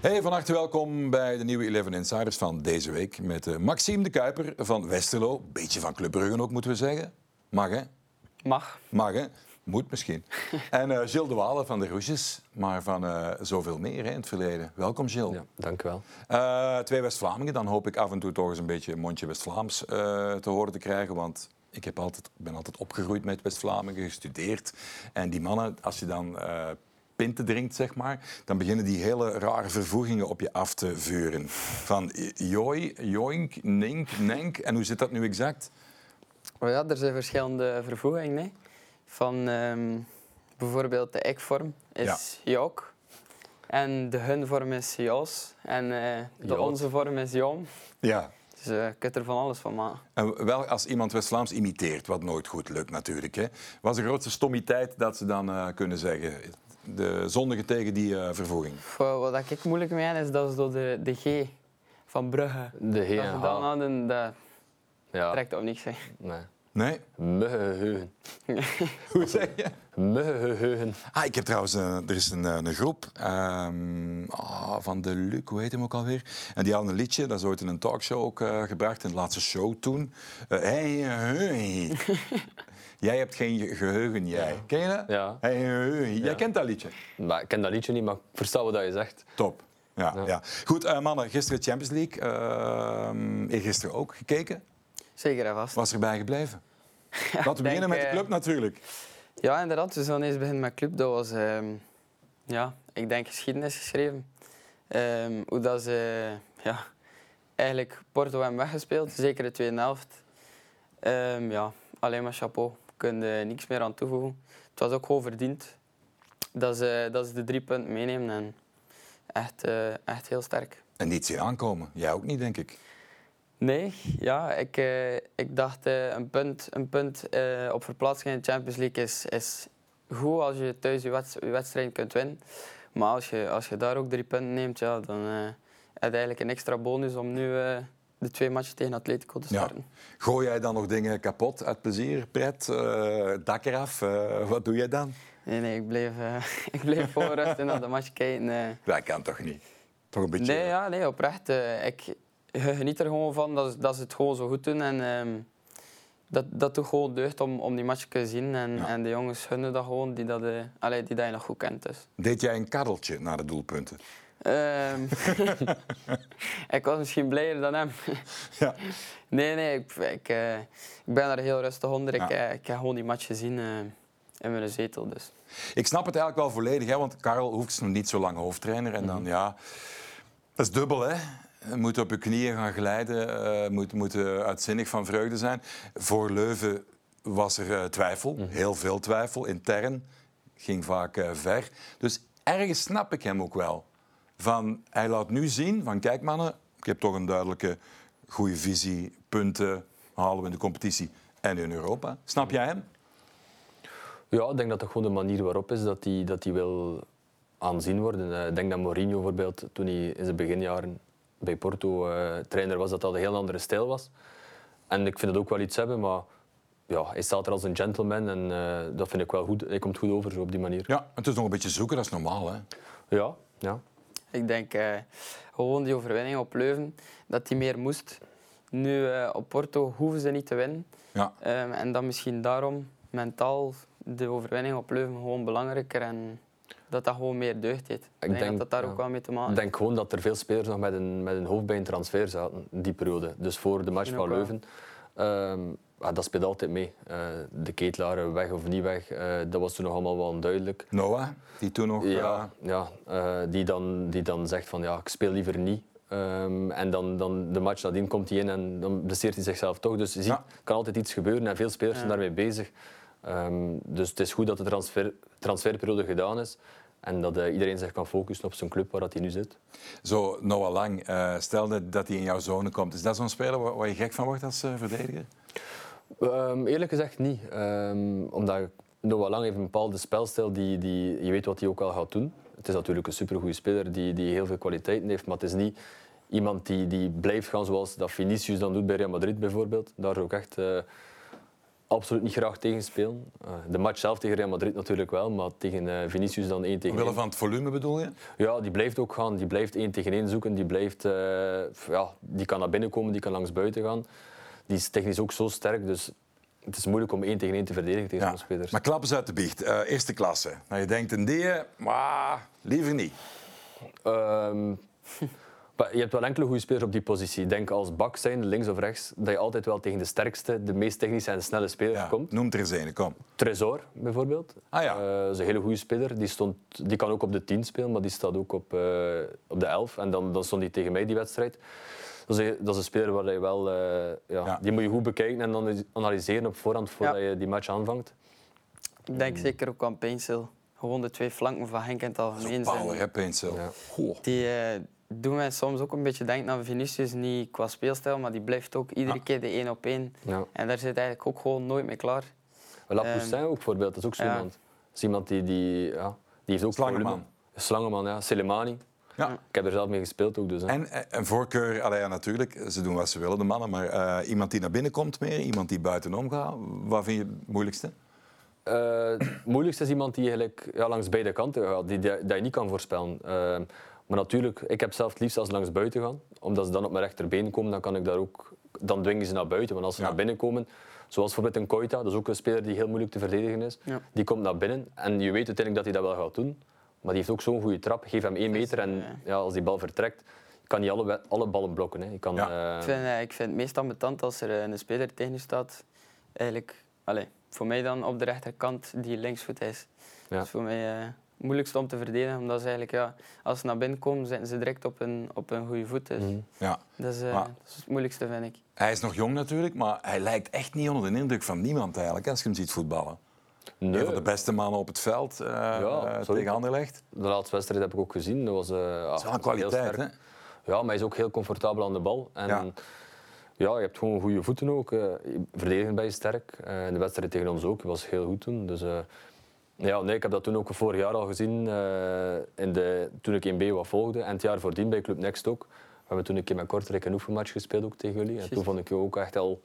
Hey, van harte welkom bij de nieuwe Eleven Insiders van deze week met uh, Maxime de Kuiper van Westerlo. Beetje van Club Brugge ook, moeten we zeggen. Mag, hè? Mag. Mag, hè? Moet misschien. en uh, Gilles de Walen van de Roesjes, maar van uh, zoveel meer hè, in het verleden. Welkom, Gilles. Ja, dank u wel. Twee West-Vlamingen, dan hoop ik af en toe toch eens een beetje een mondje West-Vlaams te horen te krijgen. Want ik heb altijd, ben altijd opgegroeid met West-Vlamingen, gestudeerd. En die mannen, als je dan pinten drinkt, zeg maar, dan beginnen die hele rare vervoegingen op je af te vuren. Van joi, joink, nink, nenk. En hoe zit dat nu exact? Oh ja, er zijn verschillende vervoegingen. Hè. Van um, bijvoorbeeld de ik-vorm is ja. jok. En de hun-vorm is jos. En uh, de onze vorm is jom. Ja. Dus uh, je kunt er van alles van maken. En wel als iemand West-Vlaams imiteert, wat nooit goed lukt natuurlijk. Hè. Wat is de grootste stommiteit dat ze dan uh, kunnen zeggen? De zondige tegen die uh, vervoeging. Wat ik moeilijk mee is dat ze door de, de G van Brugge. De G dat ze dan hadden, dat ja. trekt op niks. Hè. Nee. Nee? Muggeheugen. Hoe zeg je? Muggeheugen. Ah, ik heb trouwens, uh, er is een, een groep um, oh, van de Luc, hoe heet hem ook alweer? En die hadden een liedje, dat is ooit in een talkshow ook uh, gebracht, in de laatste show toen. Uh, hey, hey. Jij hebt geen geheugen, jij. Ja. Ken je dat? Ja. Hey, hey, Jij kent dat liedje? Maar, ik ken dat liedje niet, maar ik versta wat je zegt. Top. Ja, ja. ja. Goed, uh, mannen, gisteren Champions League. Uh, gisteren ook gekeken. Zeker en vast. Was erbij gebleven? Ja, Laten we beginnen met de club natuurlijk. Ja, inderdaad. We zullen eens beginnen met club. Dat was, um, ja, ik denk, geschiedenis geschreven. Um, hoe dat ze ja, eigenlijk Porto hebben weggespeeld, zeker de tweede helft. Um, ja, alleen maar chapeau. We kunnen niks meer aan toevoegen. Het was ook gewoon verdiend dat ze, dat ze de drie punten meenemen. En echt, uh, echt heel sterk. En niet zien aankomen. Jij ook niet, denk ik. Nee, ja, ik, uh, ik dacht uh, een punt, een punt uh, op verplaatsing in de Champions League is, is goed als je thuis je, wedst je wedstrijd kunt winnen. Maar als je, als je daar ook drie punten neemt, ja, dan heb je eigenlijk een extra bonus om nu de twee matchen tegen Atletico te starten. Ja. Gooi jij dan nog dingen kapot uit plezier, pret, dak eraf? wat doe jij dan? Nee, nee, ik bleef, ik bleef voor rust en naar de match kijken. Dat kan toch niet? Toch een beetje... Nee, ja, nee oprecht. ik, geniet er gewoon van dat, dat ze het gewoon zo goed doen. En um, dat, dat doet gewoon deugd om, om die match te zien. En, ja. en de jongens gunnen dat gewoon, die dat, uh, allee, die dat je nog goed kent. Dus. Deed jij een kaddeltje naar de doelpunten? Um, ik was misschien blijer dan hem. ja. Nee, nee, ik, ik, uh, ik ben daar heel rustig onder. Ja. Ik, uh, ik heb gewoon die match gezien in mijn zetel. Dus. Ik snap het eigenlijk wel volledig, hè, want Karel Hoefs nog niet zo lang hoofdtrainer. En dan, mm -hmm. ja, dat is dubbel, hè. Je moet op je knieën gaan glijden, moet, moet uitzinnig van vreugde zijn. Voor Leuven was er twijfel, mm. heel veel twijfel, intern. Ging vaak ver. Dus ergens snap ik hem ook wel. Van, hij laat nu zien van kijk mannen, ik heb toch een duidelijke goede visie, punten halen we in de competitie en in Europa. Snap jij hem? Ja, ik denk dat dat gewoon de manier waarop is dat hij dat wil aanzien worden. Ik denk dat Mourinho bijvoorbeeld, toen hij in zijn beginjaren bij Porto uh, trainer was, dat dat een heel andere stijl was. En ik vind het ook wel iets hebben, maar ja, hij staat er als een gentleman en uh, dat vind ik wel goed. Hij komt goed over zo op die manier. Ja, het is nog een beetje zoeken, dat is normaal hè? Ja, ja. Ik denk uh, gewoon die overwinning op Leuven, dat hij meer moest. Nu op Porto hoeven ze niet te winnen. Ja. Um, en dan misschien daarom mentaal de overwinning op Leuven gewoon belangrijker en dat dat gewoon meer deugd heeft. Ik, denk, denk, dat dat daar ja. ook wel mee te maken heeft. Ik denk gewoon dat er veel spelers nog met een, met een hoofd bij een transfer zaten, die periode. Dus voor de match van Leuven. Um, ah, dat speelt altijd mee. Uh, de ketelaren weg of niet weg, uh, dat was toen nog allemaal wel onduidelijk. Noah, die toen nog... Ja, ja uh, die, dan, die dan zegt van ja, ik speel liever niet. Um, en dan, dan de match nadien komt hij in en dan blesseert hij zichzelf toch. Dus je ziet, ja. kan altijd iets gebeuren en veel spelers zijn daarmee bezig. Um, dus het is goed dat de transfer, transferperiode gedaan is. En dat uh, iedereen zich kan focussen op zijn club waar dat hij nu zit. Zo, Noah Lang, uh, stel dat hij in jouw zone komt. Is dat zo'n speler waar, waar, je gek van wordt als uh, verdediger? Um, eerlijk gezegd niet. Um, omdat Noah Lang heeft een bepaalde spelstijl die, die je weet wat hij ook al gaat doen. Het is natuurlijk een supergoeie speler die, die heel veel kwaliteiten heeft, maar het is niet iemand die, die blijft gaan zoals dat Vinicius dan doet bij Real Madrid bijvoorbeeld. Daar ook echt absoluut niet graag tegenspelen. Uh, de match zelf tegen Real Madrid natuurlijk wel, maar tegen uh, Vinicius dan 1 tegen 1. Omwille van het volume bedoel je? Ja, die blijft ook gaan. Die blijft 1 tegen 1 zoeken. Die, blijft, ja, die kan naar binnen komen, die kan langs buiten gaan. Die is technisch ook zo sterk, dus het is moeilijk om 1 tegen 1 te verdedigen tegen ja. zo'n spelers. Maar klap eens uit de biecht. eerste klasse. Nou, je denkt een die, maar liever niet. Um, je hebt wel enkele goede spelers op die positie. Denk als bak zijn, links of rechts, dat je altijd wel tegen de sterkste, de meest technische en snelle speler ja, komt. Noem er eens een, kom. Tresor bijvoorbeeld. Ah, ja. Uh, dat is een hele goede speler. Die, stond, die kan ook op de 10 spelen, maar die staat ook op, uh, op de 11. En dan, dan stond hij tegen mij die wedstrijd. Dat is, een, dat is een speler waar je wel, uh, ja, ja, die moet je goed bekijken en dan analyseren op voorhand voordat je die match aanvangt. Ik denk zeker ook aan Painsel. Gewoon de twee flanken van Henk in het algemeen. Zo power, hè, Painsel. Die, doen mij soms ook een beetje denken aan Vinicius, niet qua speelstijl, maar die blijft ook iedere keer de één op één. Ja. En daar zit eigenlijk ook gewoon nooit mee klaar. Lapoussin um, ook bijvoorbeeld, dat is ook zo iemand. Dat is iemand die, die, ja, die heeft ook Slangeman. Slangeman, ja. Selemani. Ja. Ik heb er zelf mee gespeeld ook. Dus, hè. En een voorkeur, allee, ja, natuurlijk, ze doen wat ze willen, de mannen, maar uh, iemand die naar binnen komt meer, iemand die buitenom gaat, wat vind je het moeilijkste? Uh, het moeilijkste is iemand die eigenlijk ja, langs beide kanten gaat, die, die, dat je niet kan voorspellen. Uh, maar natuurlijk, ik heb zelf het liefst als langs buiten gaan. Omdat ze dan op mijn rechterbeen komen, dan kan ik daar ook... Dan dwingen ze naar buiten. Want als ze Ja. naar binnen komen, zoals bijvoorbeeld een Koita, dat is ook een speler die heel moeilijk te verdedigen is. Ja. Die komt naar binnen en je weet uiteindelijk dat hij dat wel gaat doen. Maar die heeft ook zo'n goede trap. Geef hem één meter en ja. als die bal vertrekt, kan hij alle, alle ballen blokken. Hè. Je kan, Ja. eh, Ik vind, eh, ik vind het meest ambetant als er eh, een speler tegen je staat. Eigenlijk, allez, voor mij dan op de rechterkant die linksvoet is. Ja. Dat is voor mij eh, het moeilijkste om te verdedigen. Omdat ze eigenlijk, ja, als ze naar binnen komen, zitten ze direct op een, op een goede voet. Dus mhm. Ja. dat, is, eh, Maar- dat is het moeilijkste, vind ik. Hij is nog jong natuurlijk, maar hij lijkt echt niet onder de indruk van niemand eigenlijk, als je hem ziet voetballen. Nee, Een van de beste mannen op het veld absoluut. tegen Anderlecht. de laatste wedstrijd heb ik ook gezien. Dat was, eh, ja, Dat is wel een kwaliteit, sterk. hè? Ja, maar hij is ook heel comfortabel aan de bal. En Ja. ja. je hebt gewoon goede voeten ook. eh. Verdedigend ben je sterk. Eh, in de wedstrijd tegen ons ook. was heel goed toen. Dus, eh, ja, nee, ik heb dat toen ook vorig jaar al gezien. eh, in de, toen ik in B wat volgde. En het jaar voordien bij Club Next ook. We hebben toen een keer met Kortrijk een oefenmatch gespeeld ook tegen jullie. En toen vond ik je ook echt al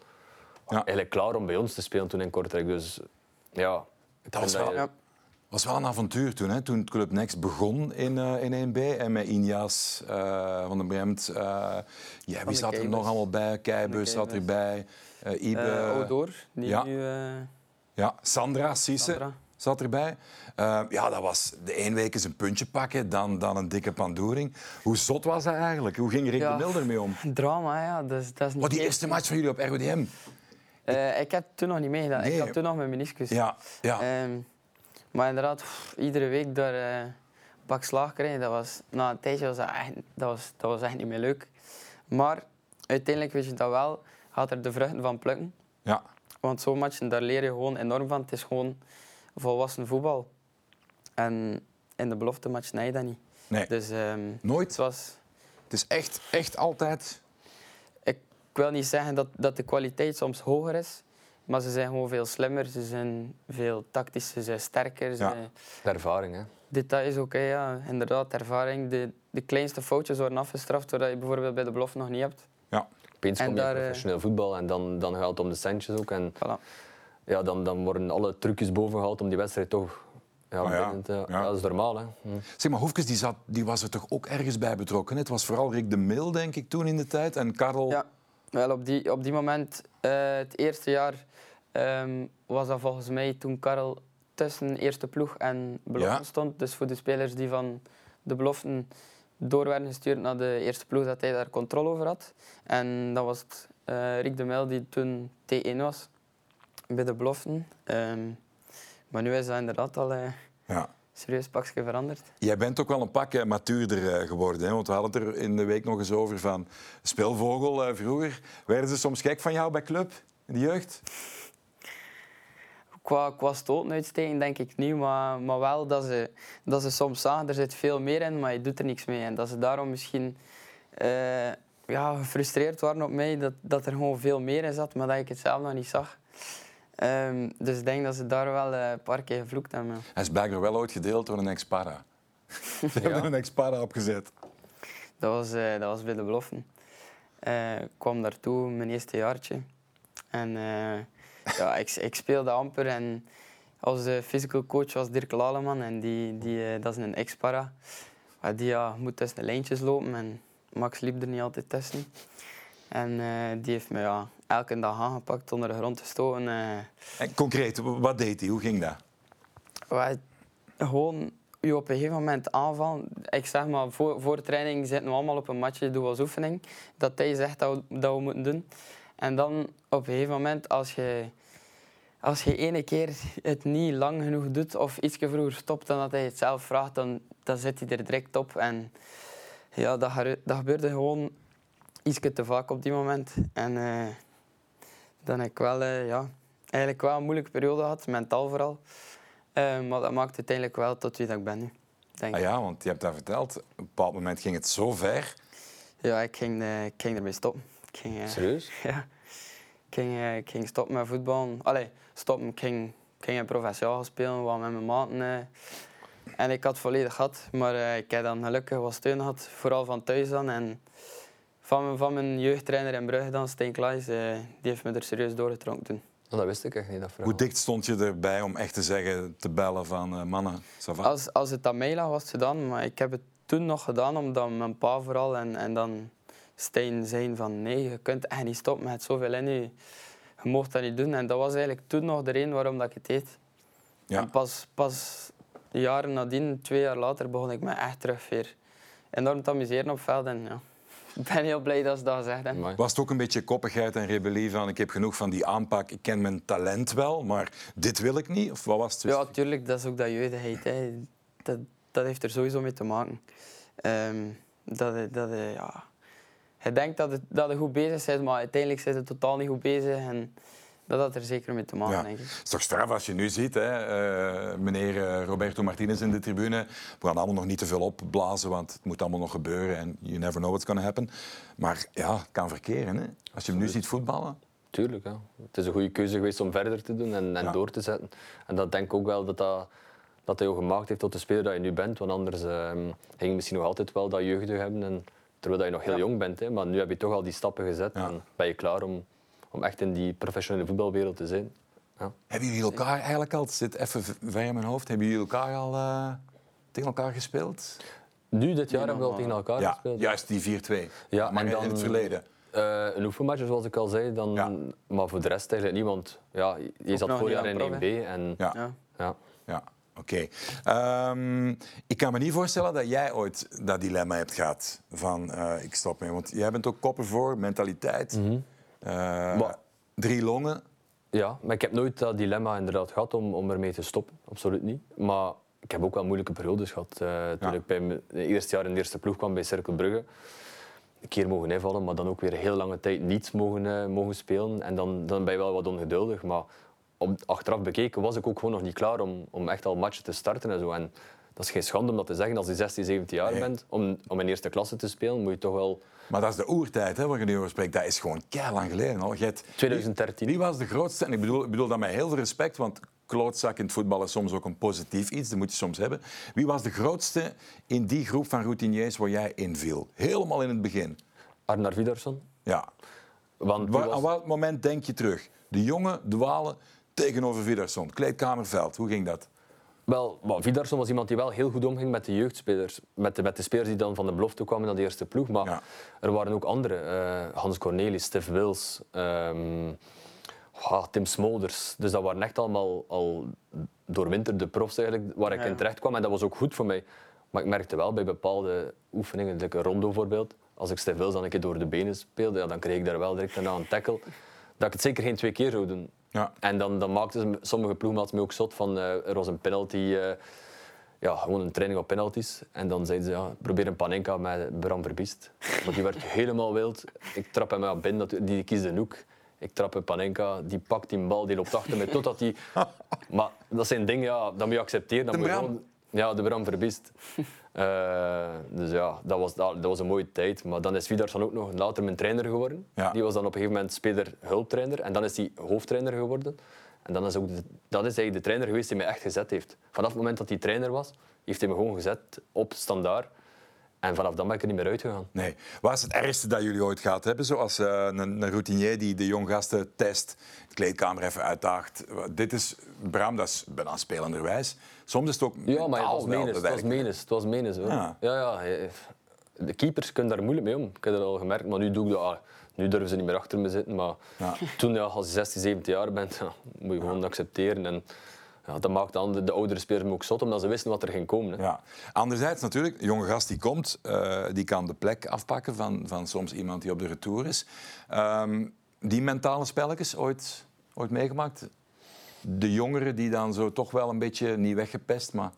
Ja. eigenlijk klaar om bij ons te spelen toen in Kortrijk. Dus ja... Dat was wel- Ja. was wel een avontuur toen, hè? toen Club Next begon in, eh, in 1B. En met Injas eh, van den Bremt. eh, ja, wie de zat er nog allemaal bij? Keibus de zat erbij. eh Ibe. Eh, Odor, die ja. nu... eh, ja, Sandra Sandra. zat erbij. Eh, ja, dat was de één week eens een puntje pakken, dan, dan een dikke pandoering. Hoe zot was dat eigenlijk? Hoe ging Rick Ja. de Milder mee om? Drama, ja. Dat is, dat is niet Wat die eerste match van jullie op RWDM? Eh, ik heb toen nog niet meegedaan. Nee. Ik had toen nog mijn meniscus. Ja, ja. Ehm, maar inderdaad, pff, iedere week daar eh, een pak slaag krijgen, dat was, na een tijdje was dat, echt, dat, was, dat was echt niet meer leuk. Maar uiteindelijk weet je dat wel, gaat er de vruchten van plukken. ja. Want zo'n matchen, daar leer je gewoon enorm van. Het is gewoon volwassen voetbal. En in de belofte match nee, dat niet. Nee, Dus ehm, nooit. het was... Het is echt, echt altijd... Ik wil niet zeggen dat, dat de kwaliteit soms hoger is, maar ze zijn gewoon veel slimmer, ze zijn veel tactischer, ze zijn sterker. Ze, Ja. De ervaring, hè. Details ook, hè, ja. inderdaad, ervaring. De, de kleinste foutjes worden afgestraft, zodat je bijvoorbeeld bij de belofte nog niet hebt. Ja. Opeens En kom je daar, eh, professioneel voetbal en dan, dan gaat het om de centjes ook. En Voilà. ja, dan, dan worden alle trucjes boven gehaald om die wedstrijd toch ja, Ah ja, binnen te... ja. Ja, dat is normaal, hè. Hm. Zeg maar, Hoefkes die zat, die was er toch ook ergens bij betrokken? Het was vooral Rick de Mil, denk ik, toen in de tijd. En Karel... Ja, wel op die, op die moment, eh, het eerste jaar, ehm, was dat volgens mij toen Karel tussen eerste ploeg en belofte Ja. stond. Dus voor de spelers die van de beloften door werden gestuurd naar de eerste ploeg, dat hij daar controle over had. En dat was het, eh, Rick de Mel die toen T1 was bij de beloften. Ehm, maar nu is dat inderdaad al eh, Ja. Serieus pakje veranderd. Jij bent ook wel een pak matuurder eh, geworden. Hè? Want we hadden het er in de week nog eens over van speelvogel eh, vroeger. Werden ze soms gek van jou bij club, in de jeugd? Qua, qua stoten uitsteken denk ik niet, maar, maar wel dat ze, dat ze soms zagen, er zit veel meer in, maar je doet er niks mee. En dat ze daarom misschien eh, ja, gefrustreerd waren op mij, dat, dat er gewoon veel meer in zat, maar dat ik het zelf nog niet zag. Ehm, dus ik denk dat ze daar wel eh, een paar keer gevloekt hebben. Hij is blijkbaar wel ooit gedeeld door een ex-para. Ze hebben er een ex-para opgezet. Dat was, eh, dat was bij de beloften. Eh, ik kwam daartoe mijn eerste jaartje. En ja, ik, ik speelde amper en onze physical coach was Dirk Laleman en die, die, dat is een ex-para. Die ja, moet tussen de lijntjes lopen en Max liep er niet altijd tussen. En eh, die heeft me ja, elke dag aangepakt, onder de grond te stoten. eh. En concreet, wat deed hij? Hoe ging dat? Wij gewoon je op een gegeven moment aanvallen. Ik zeg maar, voor, voor training zitten we allemaal op een matje, doen we als oefening. Dat hij zegt dat we, dat we moeten doen. En dan op een gegeven moment, als je, als je ene keer het niet lang genoeg doet of iets vroeger stopt dan dat hij het zelf vraagt, dan, dan zit hij er direct op. En ja, dat, dat gebeurde gewoon iets te vaak op die moment. En eh, dan heb ik wel, eh, ja, eigenlijk wel een moeilijke periode gehad, mentaal vooral. Eh, maar dat maakt uiteindelijk wel tot wie dat ik ben nu. Denk Ah ik. ja, want je hebt dat verteld. Op een bepaald moment ging het zo ver. Ja, ik ging, ik ging ermee stoppen. Ik ging, Serieus? ja. Ik ging, ik ging stoppen met voetbal. Allee, stoppen. Ik ging, ik ging professioneel gaan spelen, wat met mijn maten. eh. En ik had volledig gehad. Maar eh, ik heb dan gelukkig wat steun gehad, vooral van thuis dan. En van, mijn- van mijn jeugdtrainer in Brugge dan, Steen Klaes, eh, die heeft me er serieus doorgetrokken toen. Oh, dat wist ik echt niet, dat verhaal. Hoe dicht stond je erbij om echt te zeggen, te bellen van eh, mannen? Als, als het aan mij lag, was het gedaan. Maar ik heb het toen nog gedaan, omdat mijn pa vooral en, en dan Stijn zei van nee, je kunt echt niet stoppen met zoveel in je. Je mocht dat niet doen. En dat was eigenlijk toen nog de reden waarom dat ik het deed. Ja. En pas, pas jaren nadien, twee jaar later, begon ik me echt terug weer enorm te amuseren op veld. En ja, ik ben heel blij dat ze dat. Amai. Was het ook een beetje koppigheid en rebellie van ik heb genoeg van die aanpak, ik ken mijn talent wel, maar dit wil ik niet? Of wat was het? Ja, tuurlijk, dat is ook dat jeugdigheid. Hè. Dat, dat heeft er sowieso mee te maken. Ehm, dat, dat, ja, je denkt dat, het, dat je goed bezig bent, maar uiteindelijk zit je totaal niet goed bezig. En dat had er zeker mee te maken, Ja. denk ik. Het is toch straf als je nu ziet, hè, eh, meneer eh, Roberto Martinez in de tribune. We gaan allemaal nog niet te veel opblazen, want het moet allemaal nog gebeuren en you never know what's going to happen. Maar ja, het kan verkeren. Hè. Als je hem nu ziet voetballen. Tuurlijk, ja. Het is een goede keuze geweest om verder te doen en, en Ja. door te zetten. En dat denk ik ook wel dat, dat, dat hij jou gemaakt heeft tot de speler dat je nu bent. Want anders ehm, ging je misschien nog altijd wel dat jeugdig hebben. En, terwijl dat je nog heel Ja. jong bent. Hè. Maar nu heb je toch al die stappen gezet. Ja. En ben je klaar om, om echt in die professionele voetbalwereld te zijn. Ja. Hebben jullie elkaar eigenlijk al, het zit even ver in mijn hoofd, hebben jullie elkaar al eh, tegen elkaar gespeeld? Nu, dit jaar, hebben we al tegen elkaar ja, gespeeld. juist die 4-2. Ja, maar en in dan- het verleden. Eh, een oefenmatch, zoals ik al zei. Dan, Ja. Maar voor de rest eigenlijk niet. Want ja, je Ook zat voorjaar niet in aan prof, 1B. En, Ja. Ja. ja. Ja, oké. Ehm, ik kan me niet voorstellen dat jij ooit dat dilemma hebt gehad van eh, ik stop mee. Want jij bent ook koppen voor, mentaliteit, Mhm. eh, drie longen. Ja, maar ik heb nooit dat dilemma inderdaad gehad om, om ermee te stoppen. Absoluut niet. Maar ik heb ook wel moeilijke periodes gehad. eh, toen Ja. ik bij mijn eerste jaar in de eerste ploeg kwam bij Cercle Brugge. Een keer mogen invallen, maar dan ook weer een heel lange tijd niet mogen, eh, mogen spelen. En dan, dan ben je wel wat ongeduldig. Maar op, achteraf bekeken was ik ook gewoon nog niet klaar om, om echt al matchen te starten en zo. En dat is geen schande om dat te zeggen als je 16, 17 jaar Nee. bent. Om, om in eerste klasse te spelen, moet je toch wel... Maar dat is de oertijd hè, waar je nu over spreekt. Dat is gewoon lang geleden al. Hebt- 2013. Wie was de grootste? En ik bedoel, ik bedoel dat met heel veel respect, want klootzak in het voetbal is soms ook een positief iets. Dat moet je soms hebben. Wie was de grootste in die groep van routiniers waar jij inviel? Helemaal in het begin. Arnar Vidarsson. Ja. Want was- Aan welk moment denk je terug? De jongen dwalen tegenover Vidarsson. Kleedkamerveld, hoe ging dat? Wel, maar Vidarsson was iemand die wel heel goed omging met de jeugdspelers. Met de, met de spelers die dan van de belofte kwamen naar de eerste ploeg. Maar Ja. er waren ook andere. eh, Hans Cornelis, Stef Wils, ehm, Tim Smolders. Dus dat waren echt allemaal al doorwinterde profs eigenlijk, waar ik Ja. in terecht kwam. En dat was ook goed voor mij. Maar ik merkte wel bij bepaalde oefeningen, like een rondo bijvoorbeeld, als ik Stef Wils dan een keer door de benen speelde, ja, dan kreeg ik daar wel direct daarna een tackle. Dat ik het zeker geen twee keer zou doen. Ja. En dan, dan maakten sommige ploegmaats me ook zot van eh, er was een penalty, eh, ja, gewoon een training op penalties. En dan zeiden ze, ja, probeer een panenka met Bram Verbiest. Maar die werd helemaal wild. Ik trap hem aan binnen, die kiest de hoek. Ik trap een panenka, die pakt die bal, die loopt achter mij totdat die... Maar dat zijn dingen, ja, dat moet je accepteren. Dat De moet je Bram. gewoon- Ja, de Bram Verbiest. Eh, dus ja, dat was, dat, dat was een mooie tijd. Maar dan is Vidarsson ook nog later mijn trainer geworden. Ja. Die was dan op een gegeven moment speler-hulptrainer. En dan is hij hoofdtrainer geworden. En dan is ook de, dat is eigenlijk de trainer geweest die mij echt gezet heeft. Vanaf het moment dat hij trainer was, heeft hij me gewoon gezet op standaard. En vanaf dan ben ik er niet meer uitgegaan. Nee. Wat is het ergste dat jullie ooit gehad hebben? Zoals uh, een, een, routinier die de jonggasten test, de kleedkamer even uitdaagt. Dit is, Bram, dat is bijna spelenderwijs. Soms is het ook Ja, maar het was menens. Het was menens. Het was menens hoor. Ja. ja, ja. De keepers kunnen daar moeilijk mee om. Ik heb dat al gemerkt, maar nu doe ik dat... Ah, nu durven ze niet meer achter me zitten, maar ja. toen ja, als je 16, 17 jaar bent, ja, moet je gewoon accepteren. En, ja, dat maakt dan de, de oudere spelers ook zot, omdat ze wisten wat er ging komen. Hè. Ja. Anderzijds natuurlijk, een jonge gast die komt, uh, die kan de plek afpakken van, van soms iemand die op de retour is. Um, die mentale spelletjes ooit, ooit meegemaakt? De jongeren die dan zo toch wel een beetje niet weggepest, maar...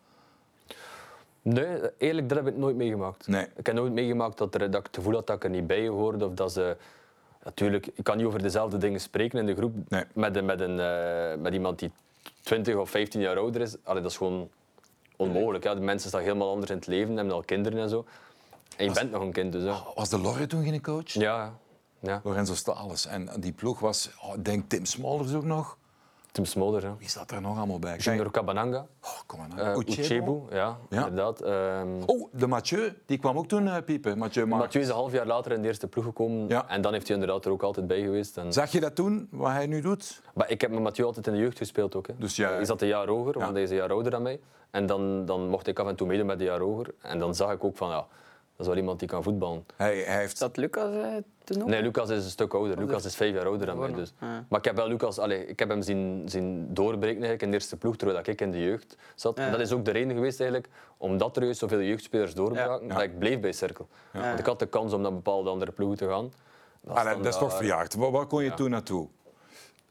Nee, eerlijk, dat heb ik nooit meegemaakt. Nee. Ik heb nooit meegemaakt dat, er, dat ik het gevoel had dat ik er niet bij hoorde of dat ze natuurlijk, ik kan niet over dezelfde dingen spreken in de groep nee. met, met, een, uh, met iemand die 20 of 15 jaar ouder is. Allee, dat is gewoon onmogelijk. Ja. De mensen staan helemaal anders in het leven, hebben al kinderen en zo. En je was, bent nog een kind, dus. Ja. Was de Lorre toen geen coach? Ja. ja. Lorenzo Stales. En die ploeg was, oh, denk Tim Smolders ook nog. Tim Smolder, ja. Wie er nog allemaal bij? Junior Cabananga. Oh, kom maar uh, Uchebu, ja, ja, inderdaad. Um... Oh, de Mathieu, die kwam ook toen uh, piepen. Mathieu, Mathieu is een half jaar later in de eerste ploeg gekomen. Ja. En dan heeft hij inderdaad er ook altijd bij geweest. En... Zag je dat toen, wat hij nu doet? Maar ik heb met Mathieu altijd in de jeugd gespeeld ook. Hè. Dus ja, hij zat een jaar hoger, want hij is een jaar ouder dan mij. En dan, dan mocht ik af en toe meedoen met een jaar hoger. En dan zag ik ook van, ja, dat is wel iemand die kan voetballen. Hij, hij heeft... Dat Lucas toen nog? Nee, Lucas is een stuk ouder. Lucas is vijf jaar ouder dan mij. Dus. Ja. Maar ik heb wel Lucas, allez, ik heb hem zien, zien doorbreken eigenlijk in de eerste ploeg, terwijl ik in de jeugd zat. En dat is ook de reden geweest eigenlijk, omdat er juist zoveel jeugdspelers doorbraken, dat ik bleef bij Cirkel. Want ik had de kans om naar bepaalde andere ploegen te gaan. Dat, ah, dat is toch verjaagd. Waar, waar kon je toen naartoe?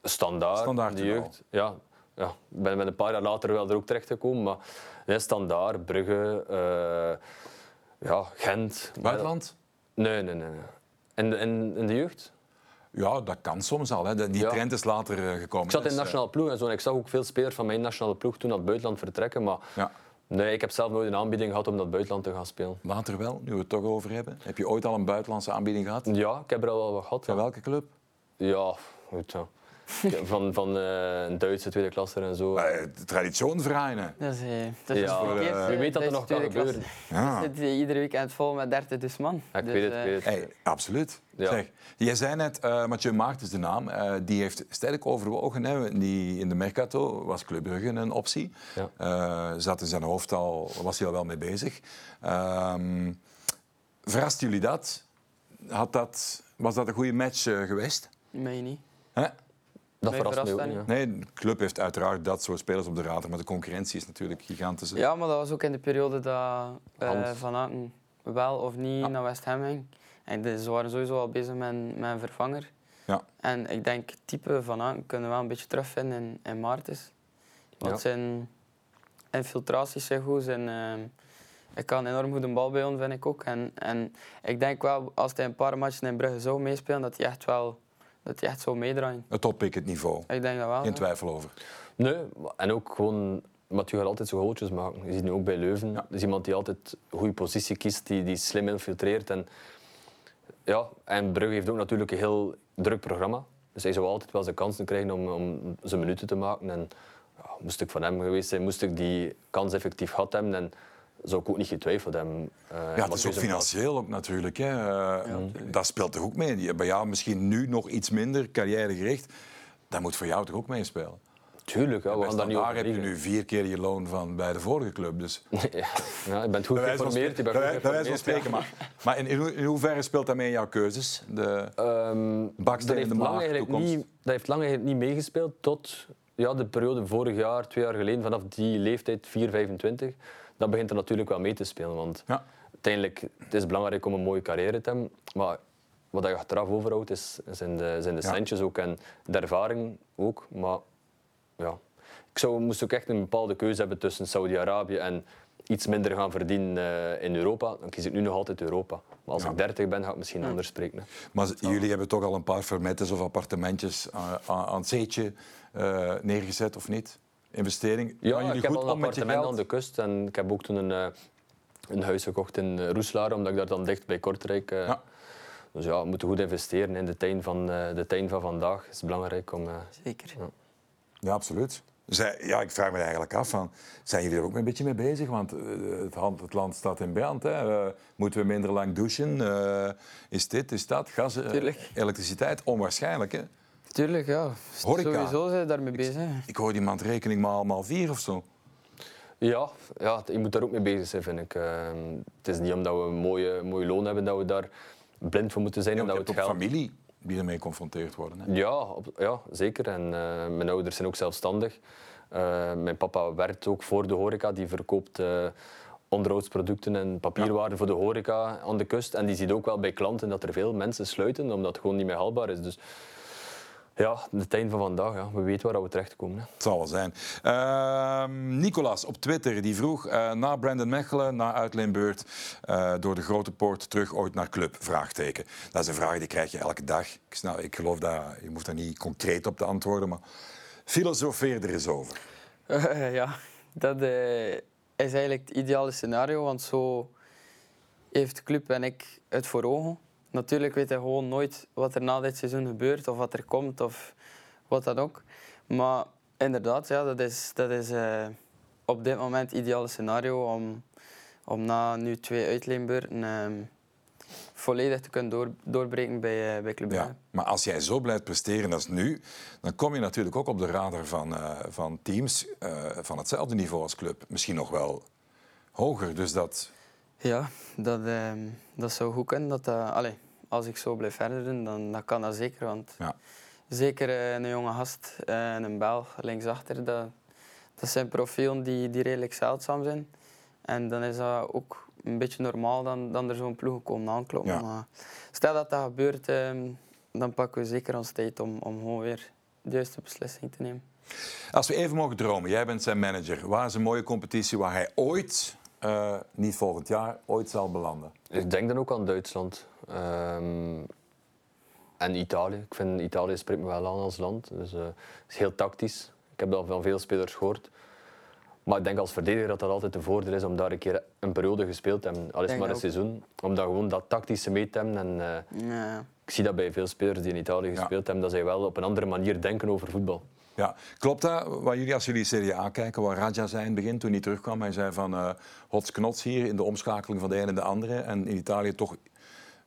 Standaard, Standaard de jeugd. Ja, ja. Ik ben met een paar jaar later wel er ook terecht gekomen, maar nee, Standaard, Brugge... Uh, ja, Gent. Buitenland? Nee, nee, nee. In de, in, in de jeugd? Ja, dat kan soms al. Hè. Die ja. trend is later uh, gekomen. Ik zat in de nationale ploeg en zo. En ik zag ook veel spelers van mijn nationale ploeg toen naar het buitenland vertrekken. Maar ja. nee, ik heb zelf nooit een aanbieding gehad om naar het buitenland te gaan spelen. Later wel, nu we het toch over hebben. Heb je ooit al een buitenlandse aanbieding gehad? Ja, ik heb er al wel wat gehad. Van welke club? Ja, goed ja. van, van uh, een Duitse tweede klasse en zo. Uh, Traditionvereinen. Dat is, uh, dat is ja, uh, wie weet dat er nog kan gebeuren. Ja. Je zit iedere weekend vol met 30 dus man. Ja, ik dus, weet het. Ik weet het. Hey, absoluut. Ja. Zeg, jij zei net, Mathieu Maart is de naam, die heeft sterk overwogen. Hè. Die, in de Mercato was Club Brugge een optie. Ja. zat in zijn hoofd al, was hij al wel mee bezig. Um, verrast jullie dat? Had dat? Was dat een goede match geweest? Mij niet. Hè? Dat verrast me ook niet. Ja. Nee, de club heeft uiteraard dat soort spelers op de radar, maar de concurrentie is natuurlijk gigantisch. Ja, maar dat was ook in de periode dat uh, Van Aken wel of niet ja. naar West Ham ging. En ze waren sowieso al bezig met, met een vervanger. Ja. En ik denk, type Van Aken kunnen we wel een beetje terugvinden in, in Maartens. Want Ja. zijn infiltraties zijn goed. Zijn, uh, hij kan enorm goed een bal bij ons, vind ik ook. En, en ik denk wel, als hij een paar matchen in Brugge zou meespelen, dat hij echt wel dat hij echt zou meedraaien. Het oppikt het niveau. Ik denk dat wel. Geen twijfel over. Nee, en ook gewoon... Mathieu gaat altijd zo goaltjes maken. Je ziet nu ook bij Leuven. Ja. is iemand die altijd een goede positie kiest, die, die slim infiltreert. En, ja, en Brugge heeft ook natuurlijk een heel druk programma. Dus hij zou altijd wel zijn kansen krijgen om, om zijn minuten te maken. En ja, moest ik van hem geweest zijn, moest ik die kans effectief gehad hebben. En zou ik ook niet getwijfeld hebben. Uh, Ja, het is ook financieel ook natuurlijk. Hè. Uh, dat speelt toch ook mee. Bij jou misschien nu nog iets minder carrièregericht. Dat moet voor jou toch ook meespelen? Tuurlijk, ja, we gaan daar heb je nu vier keer je loon van bij de vorige club. Dus ja, je bent goed geïnformeerd. Bij wijze van spreken. Maar, maar in, in, ho- in hoeverre speelt dat mee in jouw keuzes? De, Ehm, Baksteen dat in de maag, niet, Dat heeft lang eigenlijk niet meegespeeld tot ja, de periode vorig jaar, twee jaar geleden, vanaf die leeftijd, 4, 25. Dat begint er natuurlijk wel mee te spelen. Want Ja. uiteindelijk het is belangrijk om een mooie carrière te hebben. Maar wat je achteraf overhoudt, is, zijn de, zijn de Ja. centjes ook en de ervaring ook. Maar ja, ik zou, moest ook echt een bepaalde keuze hebben tussen Saudi-Arabië en iets minder gaan verdienen eh, in Europa. Dan kies ik nu nog altijd Europa. Maar als Ja. ik 30 ben, ga ik misschien anders spreken. hè. Maar jullie hebben toch al een paar fermettes of appartementjes aan, aan, aan het zeetje eh, neergezet, of niet? Investering. Ja, jullie ik heb goed al een appartement aan de kust en ik heb ook toen een, eh, een huis gekocht in uh, Roeslaar, omdat ik daar dan dicht bij Kortrijk... eh, Ja. Dus ja, we moeten goed investeren in de tuin van, eh, de tuin van vandaag. Het is belangrijk om... eh, Zeker. Ja, absoluut. Zij, ja, ik vraag me eigenlijk af, van, zijn jullie er ook een beetje mee bezig? Want eh, het, hand- het land staat in brand. Hè. Eh, moeten we minder lang douchen? Eh, is dit, is dat? Gas, eh, elektriciteit? Onwaarschijnlijk, hè? Tuurlijk, ja. Horeca. Sowieso zijn we daarmee bezig. Ik hoorde iemand rekening maal, maal vier of zo. Ja, ja, je moet daar ook mee bezig zijn, vind ik. Ehm, het is niet omdat we een mooie, mooi loon hebben dat we daar blind voor moeten zijn. Ja, en want dat je het ook geld... familie die ermee geconfronteerd worden. Hè? Ja, op- ja, zeker. En eh, mijn ouders zijn ook zelfstandig. Eh, mijn papa werkt ook voor de horeca. Die verkoopt eh, onderhoudsproducten en papierwaren voor de horeca aan de kust. En die ziet ook wel bij klanten dat er veel mensen sluiten, omdat het gewoon niet meer haalbaar is. Dus ja, de tijd van vandaag, ja, we weten waar we terechtkomen. Hè. Het zal wel zijn. Ehm, Nicolas op Twitter die vroeg eh, na Brandon Mechelen, na uitleenbeurt, eh, door de grote poort terug ooit naar club? Vraagteken. Dat is een vraag die krijg je elke dag. Ik, snap, ik geloof dat je hoeft daar niet concreet op te antwoorden, maar filosofeer er eens over. Eh, ja, dat eh, is eigenlijk het ideale scenario, want zo heeft de club en ik het voor ogen. Natuurlijk weet hij gewoon nooit wat er na dit seizoen gebeurt, of wat er komt, of wat dan ook. Maar inderdaad, ja, dat is, dat is eh, op dit moment het ideale scenario om, om na nu twee uitleenbeurten ehm, volledig te kunnen door, doorbreken bij, eh, bij Club. Ja. Maar als jij zo blijft presteren als nu, dan kom je natuurlijk ook op de radar van, eh, van teams van hetzelfde niveau als club. Misschien nog wel hoger. Dus dat, Ja, dat, ehm, dat zou goed kunnen. Dat, dat- allee, als ik zo blijf verder doen, dan, dan kan dat zeker. Want ja. zeker eh, een jonge gast eh, en een Belg linksachter, dat, dat zijn profielen die, die redelijk zeldzaam zijn. En dan is dat ook een beetje normaal dan, dan er zo'n ploeg komen aankloppen. Ja. Maar stel dat dat gebeurt, ehm, dan pakken we zeker ons tijd om, om gewoon weer de juiste beslissing te nemen. Als we even mogen dromen, jij bent zijn manager. Waar is een mooie competitie waar hij ooit, eh, niet volgend jaar, ooit zal belanden? Ik denk dan ook aan Duitsland. Ehm, en Italië. Ik vind Italië spreekt me wel aan als land. Dus, eh, het is heel tactisch. Ik heb dat van veel spelers gehoord. Maar ik denk als verdediger dat dat altijd een voordeel is om daar een keer een periode gespeeld te hebben. Al is maar een ook. seizoen. Om dat gewoon dat tactische mee te hebben. En, eh, Ja. ik zie dat bij veel spelers die in Italië Ja. gespeeld hebben, dat zij wel op een andere manier denken over voetbal. Ja, klopt dat? Wat jullie, als jullie Serie A kijken, wat Raja zei in het begin toen hij terugkwam, hij zei van hots knots hier in de omschakeling van de een en de andere. En in Italië toch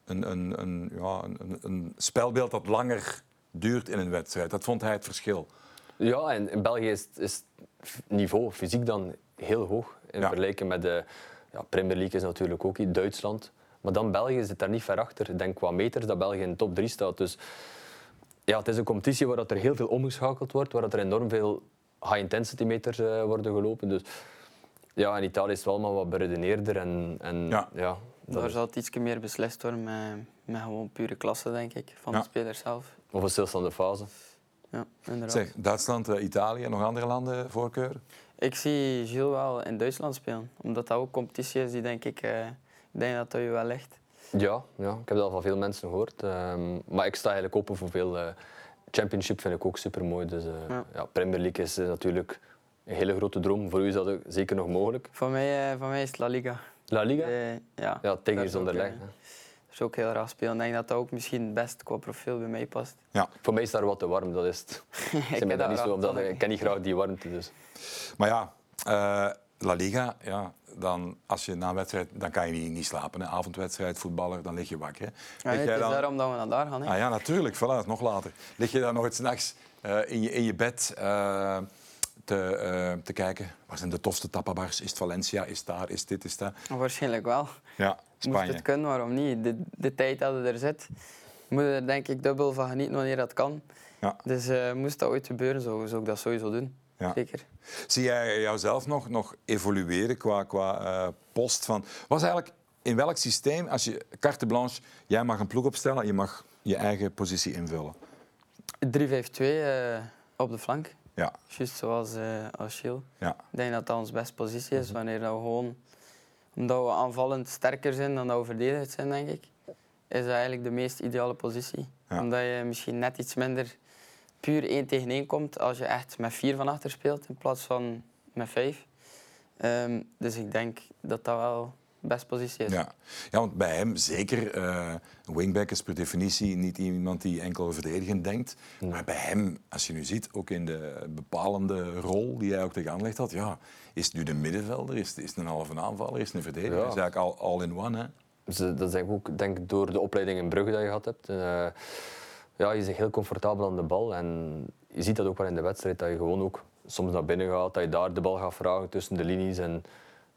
een, een, een, ja, een, een spelbeeld dat langer duurt in een wedstrijd. Dat vond hij het verschil. Ja, en in België is, is het niveau fysiek dan heel hoog. In Ja. vergelijking met de ja, Premier League is natuurlijk ook iets, Duitsland. Maar dan België zit daar niet ver achter. Ik denk qua meters dat België in de top 3 staat. Dus ja, het is een competitie waar dat er heel veel omgeschakeld wordt, waar dat er enorm veel high-intensity meters eh, worden gelopen. Dus ja, in Italië is het wel allemaal wat beredeneerder. En, en Ja. Daar is- zal het iets meer beslist worden met, met gewoon pure klasse, denk ik, van Ja. de speler zelf. of een stilstaande fase. Ja, inderdaad. Zeg, Duitsland, eh, Italië, nog andere landen voorkeur? Ik zie Gilles wel in Duitsland spelen, omdat dat ook competitie is die denk ik, eh, ik denk dat dat je wel ligt. Ja, ja, ik heb dat al van veel mensen gehoord. Ehm, maar ik sta eigenlijk open voor veel. eh, championship vind ik ook super mooi. Dus eh, Ja. ja. Premier League is natuurlijk een hele grote droom. Voor u is dat ook zeker nog mogelijk. Voor mij, eh, voor mij is het La Liga. La Liga? Eh, ja, ja, tegen is ik, onderleg. Dat is ook heel graag spelen. Ik denk dat dat ook misschien het best qua profiel bij mij past. Ja. Voor mij is daar wat te warm, dat is het. Ik, heb ben daar dat niet zo, omdat, dat ik ken niet graag die warmte. Dus. Maar ja, eh, La Liga, ja, dan, als je na een wedstrijd, dan kan je niet, niet slapen. Hè. Avondwedstrijd, voetballer, dan lig je wakker. Hè. Ja, Lig het is dan- daarom dat we naar daar gaan. Hè. Ah ja, natuurlijk. Voilà, nog later. Lig je dan nooit s'nachts eh in, je, in je bed eh, te, eh, te kijken? Waar zijn de tofste tapabars? Is het Valencia? Is het daar? Is dit? Is dat? Waarschijnlijk wel. Ja, Moest Spanje. het kunnen, waarom niet? De, de tijd dat je er zit, moet je er denk ik dubbel van genieten wanneer dat kan. Ja. Dus moest dat ooit gebeuren, zou, zou ik dat sowieso doen. Ja. Zeker. Zie jij jouzelf nog, nog evolueren qua, qua eh, post? Van, was eigenlijk in welk systeem, als je carte blanche, jij mag een ploeg opstellen, je mag je eigen positie invullen? 3-5-2 eh, op de flank, Ja, juist zoals eh als Gilles. ja. Ik denk dat dat onze beste positie is, wanneer dat we gewoon, omdat we aanvallend sterker zijn dan dat we verdedigend zijn, denk ik, is dat eigenlijk de meest ideale positie. Ja. Omdat je misschien net iets minder puur één tegen één komt als je echt met vier van achter speelt in plaats van met vijf. Ehm, dus ik denk dat dat wel best positie is. Ja. ja, want bij hem zeker, eh, een wingback is per definitie niet iemand die enkel verdedigend denkt. Maar bij hem, als je nu ziet, ook in de bepalende rol die hij ook tegen aanlegt had, ja, is het nu de middenvelder, is het, is het een halve aanvaller, is het een verdediger? Ja. is eigenlijk al all in one. Hè? Dat is ook denk ik, door de opleiding in Brugge dat je gehad hebt. Eh, ja, je zit heel comfortabel aan de bal. En je ziet dat ook wel in de wedstrijd, dat je gewoon ook soms naar binnen gaat, dat je daar de bal gaat vragen tussen de linies. En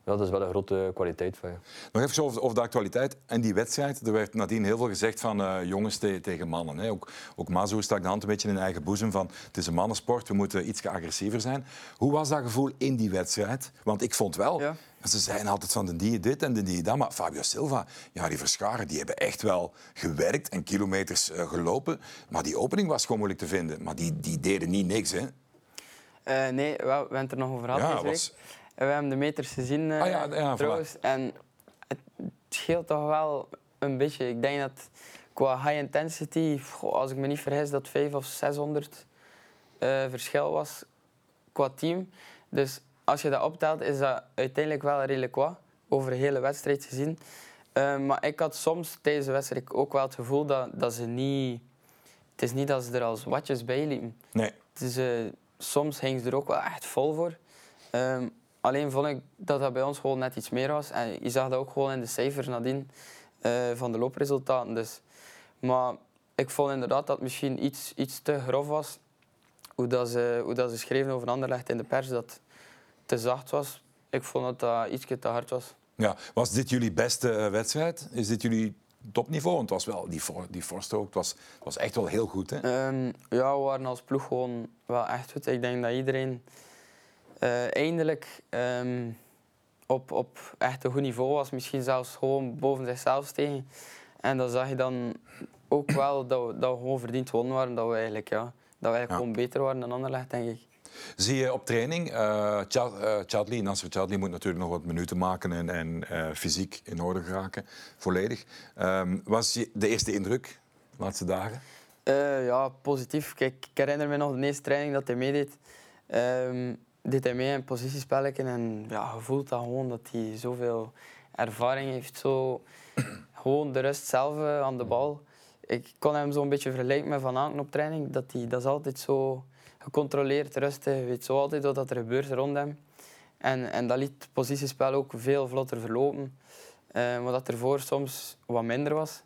ja, dat is wel een grote kwaliteit van je. Nog even over, over de actualiteit en die wedstrijd. Er werd nadien heel veel gezegd van eh, jongens te- tegen mannen. Hè. Ook, ook Mazu stak de hand een beetje in eigen boezem van het is een mannensport, we moeten iets agressiever zijn. Hoe was dat gevoel in die wedstrijd? Want ik vond wel, Ja. ze zeiden altijd van de die dit en de die dat, maar Fabio Silva, ja, die verscharen, die hebben echt wel gewerkt en kilometers eh, gelopen. Maar die opening was gewoon moeilijk te vinden. Maar die, die deden niet niks, hè. Eh, nee, we, we hebben het er nog over gehad Ja, deze week. was- En we hebben de meters gezien eh, Ah, ja, ja, voilà. trouwens. En het scheelt toch wel een beetje. Ik denk dat qua high intensity, als ik me niet vergis, dat 500 of 600 eh, verschil was qua team. Dus als je dat optelt, is dat uiteindelijk wel redelijk wat, over de hele wedstrijd gezien. Eh, maar ik had soms tijdens de wedstrijd ook wel het gevoel dat, dat ze niet... Het is niet dat ze er als watjes bij liepen. Nee. Het is, eh, soms hing ze er ook wel echt vol voor. Ehm, alleen vond ik dat dat bij ons gewoon net iets meer was. En je zag dat ook gewoon in de cijfers nadien eh, van de loopresultaten. Dus. Maar ik vond inderdaad dat het misschien iets, iets te grof was. Hoe, dat ze, hoe dat ze schreven over Anderlecht in de pers, dat het te zacht was. Ik vond dat dat iets te hard was. Ja. Was dit jullie beste eh, wedstrijd? Is dit jullie topniveau? Want het was wel, die, die voorstrook, het was, het was echt wel heel goed. Hè? Ehm, ja, we waren als ploeg gewoon wel echt goed. Ik denk dat iedereen eh, eindelijk ehm, op, op echt een goed niveau was. Misschien zelfs gewoon boven zichzelf stegen. En dan zag je dan ook wel dat we, dat we gewoon verdiend wonnen waren. Dat we eigenlijk, ja, dat we eigenlijk Ja. gewoon beter waren dan Anderlecht, denk ik. Zie je op training, eh Cha- eh, Chadli, Nasser Chadli moet natuurlijk nog wat minuten maken en, en eh, fysiek in orde geraken, volledig. Ehm, was je de eerste indruk de laatste dagen? Eh, ja, positief. Kijk, ik herinner me nog de eerste training dat hij meedeed. Ehm deed hij mee in positiespelletje en ja, je voelt dat gewoon dat hij zoveel ervaring heeft. Zo, gewoon de rust zelf eh, aan de bal. Ik kon hem zo'n beetje vergelijken met Van Aken op training. Dat, hij, dat is altijd zo gecontroleerd, rustig. Je weet zo altijd wat er gebeurt rond hem. En, en dat liet het positiespel ook veel vlotter verlopen. Wat dat ervoor soms wat minder was.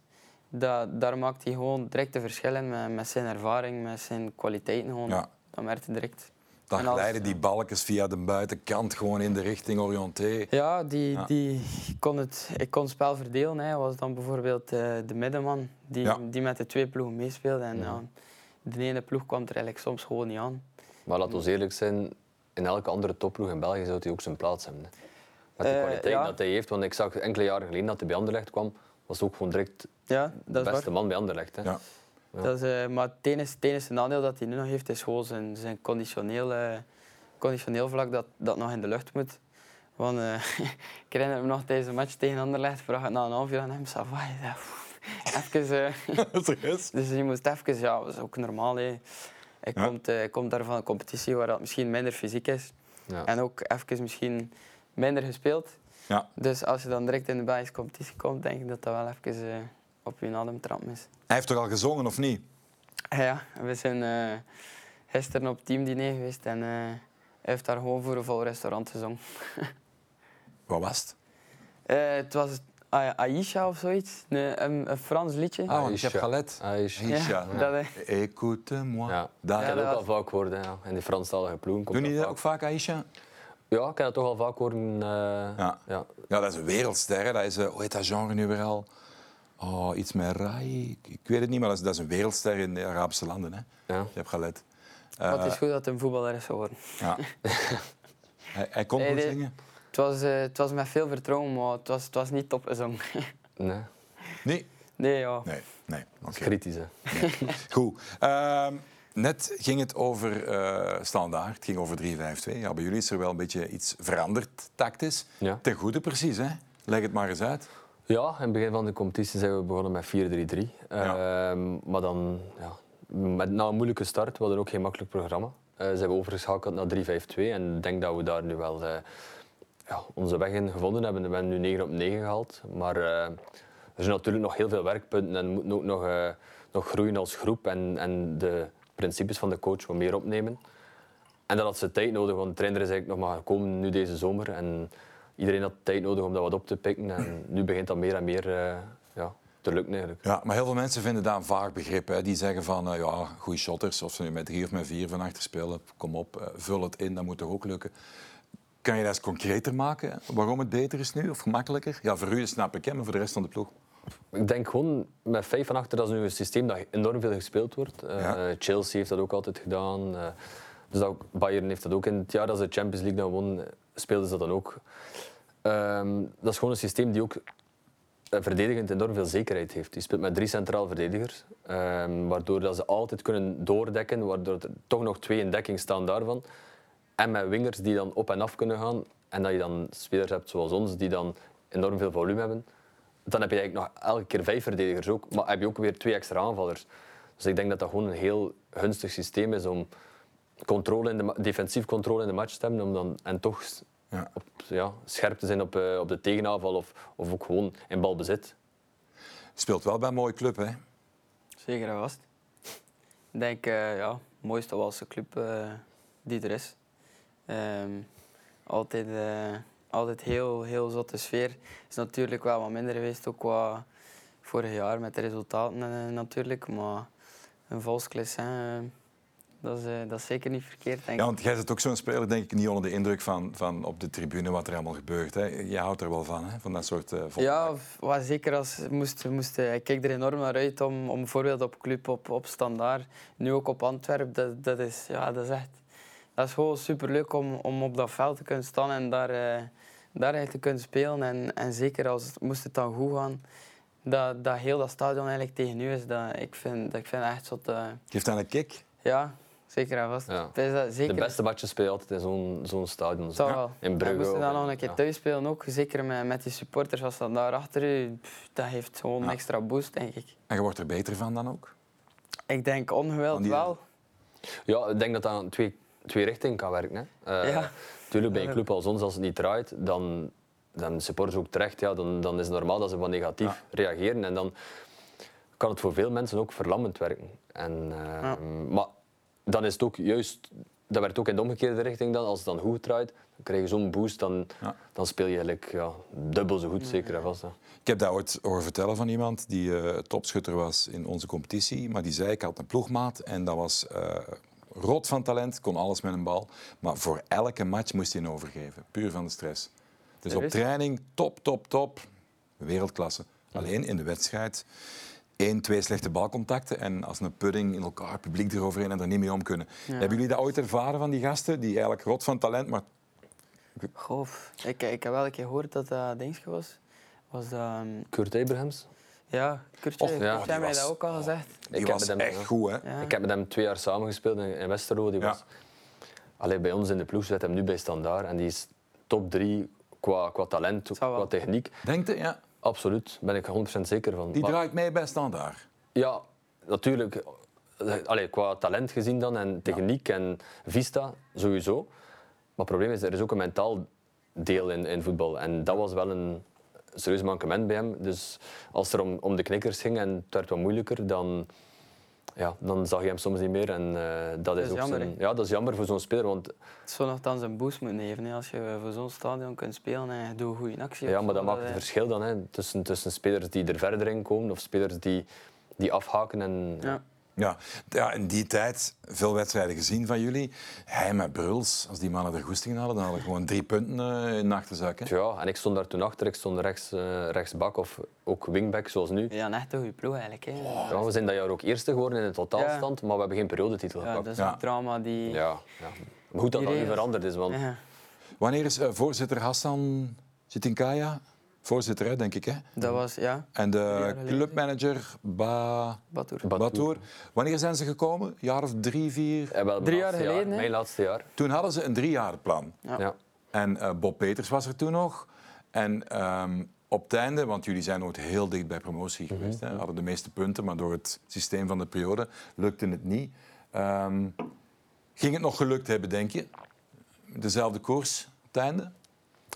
Dat, daar maakt hij gewoon direct een verschil in met, met zijn ervaring, met zijn kwaliteiten. Gewoon. Ja. Dat merkte direct. Dan als- glijden die balkjes via de buitenkant gewoon in de richting orienté. Ja, die, Ja. Die kon het, ik kon het spel verdelen. Hij was dan bijvoorbeeld eh, de middenman die, Ja. die met de twee ploegen meespeelde. En ja, de ene ploeg kwam er eigenlijk soms gewoon niet aan. Maar laten we eerlijk zijn, in elke andere topploeg in België zou hij ook zijn plaats hebben. hè. Met de Eh, kwaliteit ja. dat hij heeft. Want ik zag enkele jaren geleden dat hij bij Anderlecht kwam, was ook gewoon direct Ja, de beste waar. man bij Anderlecht. Hè. Ja. Ja. Dat is, eh, maar het enige, het enige nadeel dat hij nu nog heeft, is gewoon zijn, zijn conditioneel, eh, conditioneel vlak dat, dat nog in de lucht moet. Want eh, ik herinner me nog tijdens een match tegen Anderlecht, vraag ik na een half uur aan hem, "Pff, even... Dus je moest even, ja, dat is ook normaal. Hè. Hij, Ja. komt, hij komt daar van een competitie waar dat misschien minder fysiek is. Ja. En ook even misschien minder gespeeld. Ja. Dus als je dan direct in de Belgische competitie komt, denk ik dat dat wel even op je ademtrap is. Hij heeft toch al gezongen of niet? Ja, we zijn eh, gisteren op teamdiner geweest en eh, hij heeft daar gewoon voor een vol restaurant gezongen. Wat was het? Eh, het was Aisha of zoiets, een, een, een Frans liedje. Ah, want Aisha. je hebt galet. Aisha. Aisha. Ja, dat, Écoute-moi. Ja. Dat dat ook al vaak gehoord. hè, Ja. In die Franstalige ploegen komt Doen dat jullie dat ook vaak, Aisha? Ja, ik heb dat toch al vaak horen. eh, Ja. ja. Ja, dat is een wereldster. hè. Dat is, eh, hoe heet dat genre nu weer al? Oh, iets met Rai. Ik, weet het niet, maar dat is, dat is een wereldster in de Arabische landen. Hè. Ja. Je hebt gelet. maar het Eh, is goed dat hij een voetballer is geworden. ja. hij, hij kon Nee, goed zingen. Het was, eh, het was met veel vertrouwen, maar het was, het was niet top gezongen. Nee, Nee? nee, ja. Nee. nee. Oké. kritisch. Hè. Goed. Ehm, net ging het over eh standaard. Het ging over 3-5-2. Ja, bij jullie is er wel een beetje iets veranderd, tactisch. Ja. Ten goede precies, hè? Leg het maar eens uit. Ja, in het begin van de competitie zijn we begonnen met 4-3-3. Ja. Ehm, maar dan, ja, met, na een moeilijke start, we hadden ook geen makkelijk programma, eh, zijn we overgeschakeld naar 3-5-2. En ik denk dat we daar nu wel eh, ja, onze weg in gevonden hebben. We hebben nu 9 op 9 gehaald. Maar eh, er zijn natuurlijk nog heel veel werkpunten en we moeten ook nog, eh, nog groeien als groep en, en de principes van de coach wat meer opnemen. En dat had ze tijd nodig, want de trainer is eigenlijk nog maar gekomen nu deze zomer. En iedereen had tijd nodig om dat wat op te pikken. En nu begint dat meer en meer eh, ja, te lukken eigenlijk. Ja, maar heel veel mensen vinden dat een vaag begrip. Hè. Die zeggen van, eh, ja, goede shotters, of ze nu met drie of met vier van achter spelen, kom op, eh, vul het in, dat moet toch ook lukken. Kan je dat eens concreter maken? Waarom het beter is nu, of gemakkelijker? Ja, voor u snap ik, hè, maar voor de rest van de ploeg? Ik denk gewoon met vijf van achter, dat is nu een systeem dat enorm veel gespeeld wordt. Ja. Chelsea heeft dat ook altijd gedaan. dus dat, Bayern heeft dat ook. In het jaar dat ze de Champions League dan won, speelden ze dat dan ook. Ehm, dat is gewoon een systeem die ook eh, verdedigend enorm veel zekerheid heeft. Die speelt met drie centraal verdedigers, ehm, waardoor dat ze altijd kunnen doordekken, waardoor er toch nog twee in dekking staan daarvan. En met wingers die dan op en af kunnen gaan. En dat je dan spelers hebt zoals ons, die dan enorm veel volume hebben. Dan heb je eigenlijk nog elke keer vijf verdedigers ook. Maar heb je ook weer twee extra aanvallers. Dus ik denk dat dat gewoon een heel gunstig systeem is om controle in de, defensief controle in de match te hebben. Om dan, en toch Ja. op, ja, scherp te zijn op, eh, op de tegenaanval of, of ook gewoon in balbezit. Speelt wel bij een mooie club, hè? Zeker en vast. Ik denk, eh ja, de mooiste Walse club eh, die er is. Ehm, altijd, eh, altijd heel, heel zotte sfeer. is natuurlijk wel wat minder geweest, ook qua vorig jaar met de resultaten natuurlijk. Maar een eh, dat, is, eh, dat is zeker niet verkeerd, denk Ja, ik. want jij zit ook zo'n speler, denk ik, niet onder de indruk van, van op de tribune wat er allemaal gebeurt. Hè. Je houdt er wel van, hè? van dat soort uh, Ja, wat zeker als moest, moest, ik kijk er enorm naar uit om, om bijvoorbeeld op club, op, op standaard, nu ook op Antwerpen, dat, dat, is, ja, dat is echt dat is gewoon superleuk om, om op dat veld te kunnen staan en daar, eh, daar echt te kunnen spelen. En, en zeker als moest het dan goed gaan, dat, dat heel dat stadion eigenlijk tegen u is, dat, ik, vind, dat, ik vind echt zo te, Geeft dat een kick? ja, zeker en vast. Ja. Het is dat, zeker, De beste matches speel je altijd in zo'n zo'n stadion. Toch Ja. wel. In Brugge. En moest je dan nog een keer ja. thuis spelen ook, zeker met, met die supporters als dat daar achter u, pff, dat heeft gewoon een extra boost, denk ik. En je wordt er beter van dan ook? Ik denk ongewild die- wel. Ja, ik denk dat dat aan twee, twee richtingen kan werken. Hè. Eh, Ja. Tuurlijk, bij een club als ons, als het niet draait, dan, dan supporters ook terecht, ja, dan, dan is het normaal dat ze wat negatief Ja. reageren. En dan kan het voor veel mensen ook verlammend werken. En, eh, Ja. Maar dan is het ook juist, dat werkt ook in de omgekeerde richting dan. Als het dan goed draait, dan krijg je zo'n boost, dan, Ja. dan speel je eigenlijk ja, dubbel zo goed, zeker en vast. hè. Ik heb dat ooit horen vertellen van iemand die eh, topschutter was in onze competitie. Maar die zei, ik had een ploegmaat en dat was eh rot van talent, kon alles met een bal. Maar voor elke match moest hij een overgeven, puur van de stress. Dus op training, top, top, top, wereldklasse. Alleen in de wedstrijd, één, twee slechte balcontacten en als een pudding in elkaar, publiek eroverheen en er niet mee om kunnen. Hebben jullie dat ooit ervaren van die gasten, die eigenlijk rot van talent, maar Goh, ik, ik heb wel een keer gehoord dat dat dingetje was. was dat, ehm, Kurt Abrahams? ja, Kurtje, Och, Kurtje ja, heeft die mij was- dat ook al gezegd. die Ik heb was met hem- echt goed, hè? Ja. Ik heb met hem twee jaar samengespeeld in, in Westerlo. Die Ja. was, Allee, bij ons in de ploeg zit hem nu bij Standaard. En die is top drie qua, qua talent, qua techniek. Denkt je, ja, Absoluut, daar ben ik 100% zeker van. die Maar- draait mee bij Standaard. Ja, natuurlijk. Allee, qua talent gezien dan en techniek en vista, sowieso. Maar het probleem is, er is ook een mentaal deel in, in voetbal. En dat was wel een serieus mankement bij hem. Dus als het er om, om de knikkers ging en het werd wat moeilijker, dan, ja, dan zag je hem soms niet meer. En eh, dat, is is ook jammer, zijn- ja, dat is jammer voor zo'n speler. Want Het zou nogthans een boost moeten geven hè, als je voor zo'n stadion kunt spelen en je doet een goede actie. Ja, maar dat maakt het eh, verschil dan hè, tussen, tussen spelers die er verder in komen of spelers die, die afhaken. En, Ja. Ja, ja, in die tijd veel wedstrijden gezien van jullie. Hij met Bruls, als die mannen er goesting hadden, dan hadden we gewoon drie punten eh, in de achterzak. Hè? Ja, en ik stond daar toen achter. Ik stond rechts, eh, rechtsbak of ook wingback, zoals nu. Ja, een echte goede ploeg eigenlijk. Hè. Ja, we zijn dat jaar ook eerste geworden in de totaalstand, maar we hebben geen periodetitel Ja, gepakt. dat is Ja. een drama die... Ja, ja. Maar goed dat dat nu veranderd is, want Ja, Wanneer is eh, voorzitter Hassan Sitinkaya? Voorzitter, hè, denk ik. Hè? dat was, ja, En de jaar clubmanager Ba... Batour. Batour. Batour. Wanneer zijn ze gekomen? Een jaar of drie, vier? eh, wel, Drie jaar geleden, hè? Mijn laatste jaar. Toen hadden ze een driejarenplan. Ja. Ja. En eh, Bob Peters was er toen nog. En ehm, op het einde, want jullie zijn nooit heel dicht bij promotie geweest, hè, hadden de meeste punten, maar door het systeem van de periode lukte het niet. Ehm, ging het nog gelukt hebben, denk je? Dezelfde koers op het einde?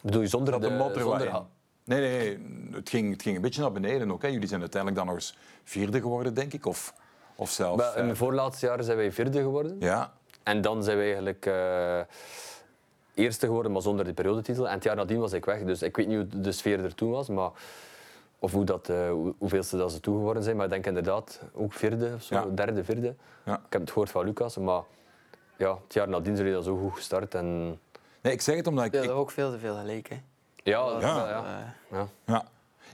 Bedoel je zonder Dat de modder zonder, Nee, nee. Het ging, het ging een beetje naar beneden ook. Hè. Jullie zijn uiteindelijk dan nog eens vierde geworden, denk ik. Of, of zelfs... Maar in eh, het voorlaatste jaar zijn wij vierde geworden. ja, En dan zijn we eigenlijk eh, eerste geworden, maar zonder de periodetitel. En het jaar nadien was ik weg, dus ik weet niet hoe de sfeer er toen was. Maar, of hoe dat, eh, hoe- hoeveelste dat ze toe geworden zijn. Maar ik denk inderdaad ook vierde of zo, Ja. derde, vierde. Ja. Ik heb het gehoord van Lucas, maar ja, het jaar nadien zijn jullie dan zo goed gestart. En, nee, ik zeg het omdat ik... Hadden ook veel te veel gelijk. Hè. Ja, ja. Ja. ja.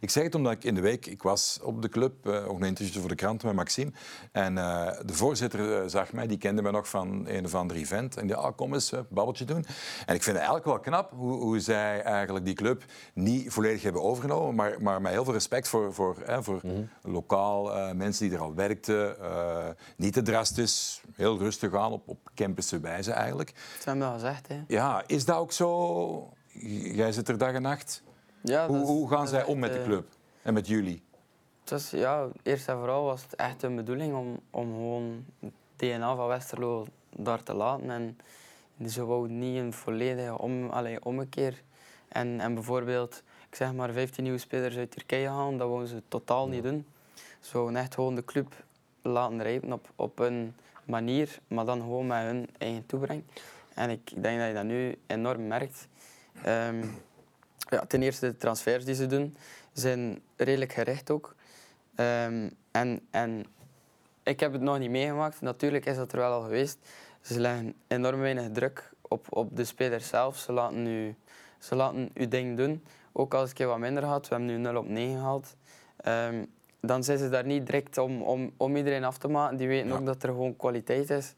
Ik zeg het omdat ik in de week, ik was op de club, eh, ook een interview voor de krant met Maxime. En eh, de voorzitter eh, zag mij, die kende mij nog van een of ander event. En die ah, kom eens, babbeltje doen. En ik vind het eigenlijk wel knap hoe, hoe zij eigenlijk die club niet volledig hebben overgenomen, maar, maar met heel veel respect voor, voor, hè, voor lokaal eh, mensen die er al werkten. eh, niet te drastisch, heel rustig aan, op, op campusse wijze eigenlijk. dat hebben we al gezegd. Hè. Ja, is dat ook zo? Jij zit er dag en nacht. Ja, Hoe, gaan zij om met de eh, club en met jullie? Het was, ja, eerst en vooral was het echt een bedoeling om, om gewoon het DNA van Westerlo daar te laten. En ze wou niet een volledige om, allee, ommekeer. En, en bijvoorbeeld, ik zeg maar, 15 nieuwe spelers uit Turkije halen, dat wouden ze totaal niet doen. Ze wouden echt gewoon de club laten rijpen op, op een manier, maar dan gewoon met hun eigen toebreng. En ik denk dat je dat nu enorm merkt. Ehm, ja, ten eerste de transfers die ze doen zijn redelijk gericht ook. Ehm, en, en ik heb het nog niet meegemaakt. Natuurlijk is dat er wel al geweest. Ze leggen enorm weinig druk op, op de speler zelf. Ze laten, u, ze laten uw ding doen. Ook als het een keer wat minder gaat. We hebben nu 0 op 9 gehaald. Ehm, dan zijn ze daar niet direct om, om, om iedereen af te maken. Die weten Ja. ook dat er gewoon kwaliteit is.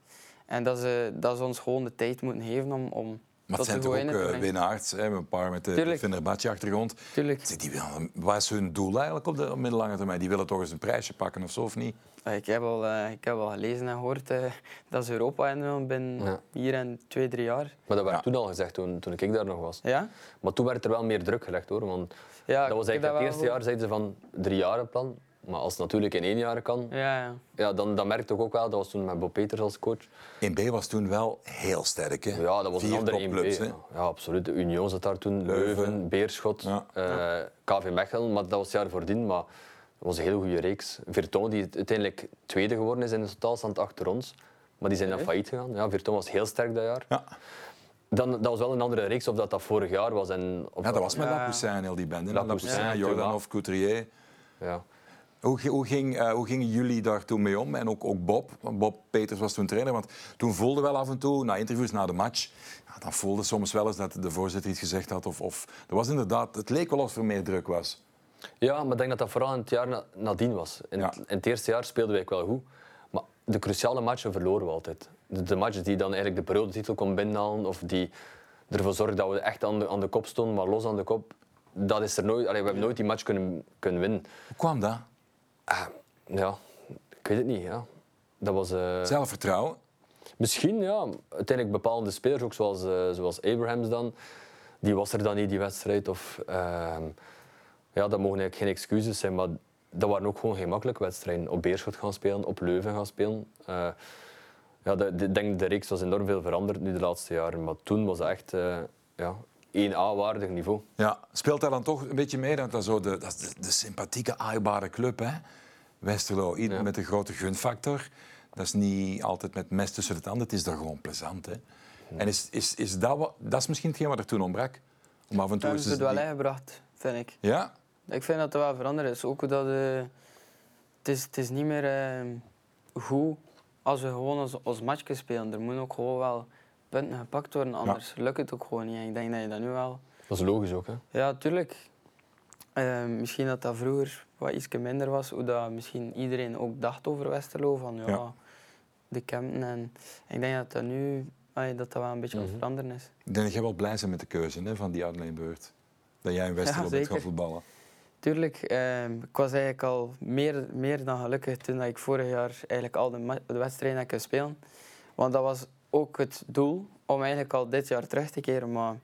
En dat ze, dat ze ons gewoon de tijd moeten geven om, om Maar het zijn toch ook uh, brengen. winnaars, hè, een paar met de. Fenerbahce-achtergrond. Die willen, wat is hun doel eigenlijk op de middellange termijn? Die willen toch eens een prijsje pakken of zo, of niet? Eh, Ik heb al, eh, ik heb al gelezen en gehoord eh, dat ze Europa in willen binnen Ja. hier en twee, drie jaar. Maar dat werd Ja. toen al gezegd, toen, toen ik daar nog was. Ja? Maar toen werd er wel meer druk gelegd hoor. Want ja dat was eigenlijk het eerste jaar, zeiden ze van drie jaren plan. Maar als het natuurlijk in één jaar kan. Ja, ja. ja, dan, dan merkte ik ook wel, dat was toen met Bob Peters als coach. 1B was toen wel heel sterk. Hè? Ja, dat was Vier een andere 1B. topclubs, hè. Ja. ja, absoluut. De Union zat daar toen, Leuven. Leuven, Beerschot, Ja. eh, KV Mechelen. Maar dat was het jaar voordien. Maar dat was een hele goede reeks. Virton, die uiteindelijk tweede geworden is in de totaalstand achter ons. Maar die zijn dan failliet gegaan. Ja, Virton was heel sterk dat jaar. Ja. Dan, dat was wel een andere reeks of dat dat vorig jaar was. En, of ja, dat was met Ja. Lapoussin, heel die bende. Lapoussin, Lapoussin, ja, Jordanov, Couturier. Ja. Hoe, hoe, ging, eh, hoe gingen jullie daar toen mee om? En ook, ook Bob. Bob Peters was toen trainer. Want toen voelde wel af en toe, na interviews, na de match... Ja, dan voelde soms wel eens dat de voorzitter iets gezegd had. Of, of, er was inderdaad, het leek wel alsof er meer druk was. Ja, maar ik denk dat dat vooral in het jaar na- nadien was. In, Ja. het, in het eerste jaar speelden wij wel goed. Maar de cruciale matchen verloren we altijd. De, de matches die dan eigenlijk de periodetitel kon binnenhalen of die ervoor zorgden dat we echt aan de, aan de kop stonden, maar los aan de kop, dat is er nooit, allee, we hebben nooit die match kunnen, kunnen winnen. Hoe kwam dat? Ah, ja, ik weet het niet. Ja. Dat was. Eh, Zelfvertrouwen? Misschien, ja. Uiteindelijk bepaalde spelers, ook zoals, uh, zoals Abrahams dan. Die was er dan niet, die wedstrijd. Of, ehm, ja, dat mogen eigenlijk geen excuses zijn, maar dat waren ook gewoon geen makkelijke wedstrijden. Op Beerschot gaan spelen, op Leuven gaan spelen. Eh, ja, denk, de reeks was enorm veel veranderd nu de laatste jaren. Maar toen was het echt ja, 1A waardig niveau. Ja, speelt dat dan toch een beetje mee? Dat, dat, zo de, dat is de, sympathieke, aaibare club, hè? Westerlo, ja. met een grote gunfactor. Dat is niet altijd met mes tussen de tanden, het is daar gewoon plezant. Hè? En is, is, is dat, dat is misschien hetgeen wat er toen ontbrak? Om af en toe hebben ze het wel die... vind ik. Ja? Ik vind dat er wel veranderd is. Ook dat eh, het, is, het is niet meer uh, goed als we gewoon als, als matchje spelen. Er moet ook gewoon wel punten gepakt worden, anders lukt het ook gewoon niet. En ik denk dat je dat nu wel... Dat is logisch ook. Hè. Ja, tuurlijk. Eh, misschien dat dat vroeger wat iets minder was, hoe dat misschien iedereen ook dacht over Westerlo, van ja, Ja. de Kempen. En ik denk dat dat nu allee, dat dat wel een beetje aan het Mhm. veranderen is. Ik denk dat jij wel blij bent met de keuze hè, van die Adeleenbeurt. Dat jij in Westerlo Ja, bent gaan voetballen. Tuurlijk, eh, ik was eigenlijk al meer, meer dan gelukkig toen dat ik vorig jaar eigenlijk al de, de wedstrijden heb kunnen spelen. Want dat was ook het doel om eigenlijk al dit jaar terug te keren. Maar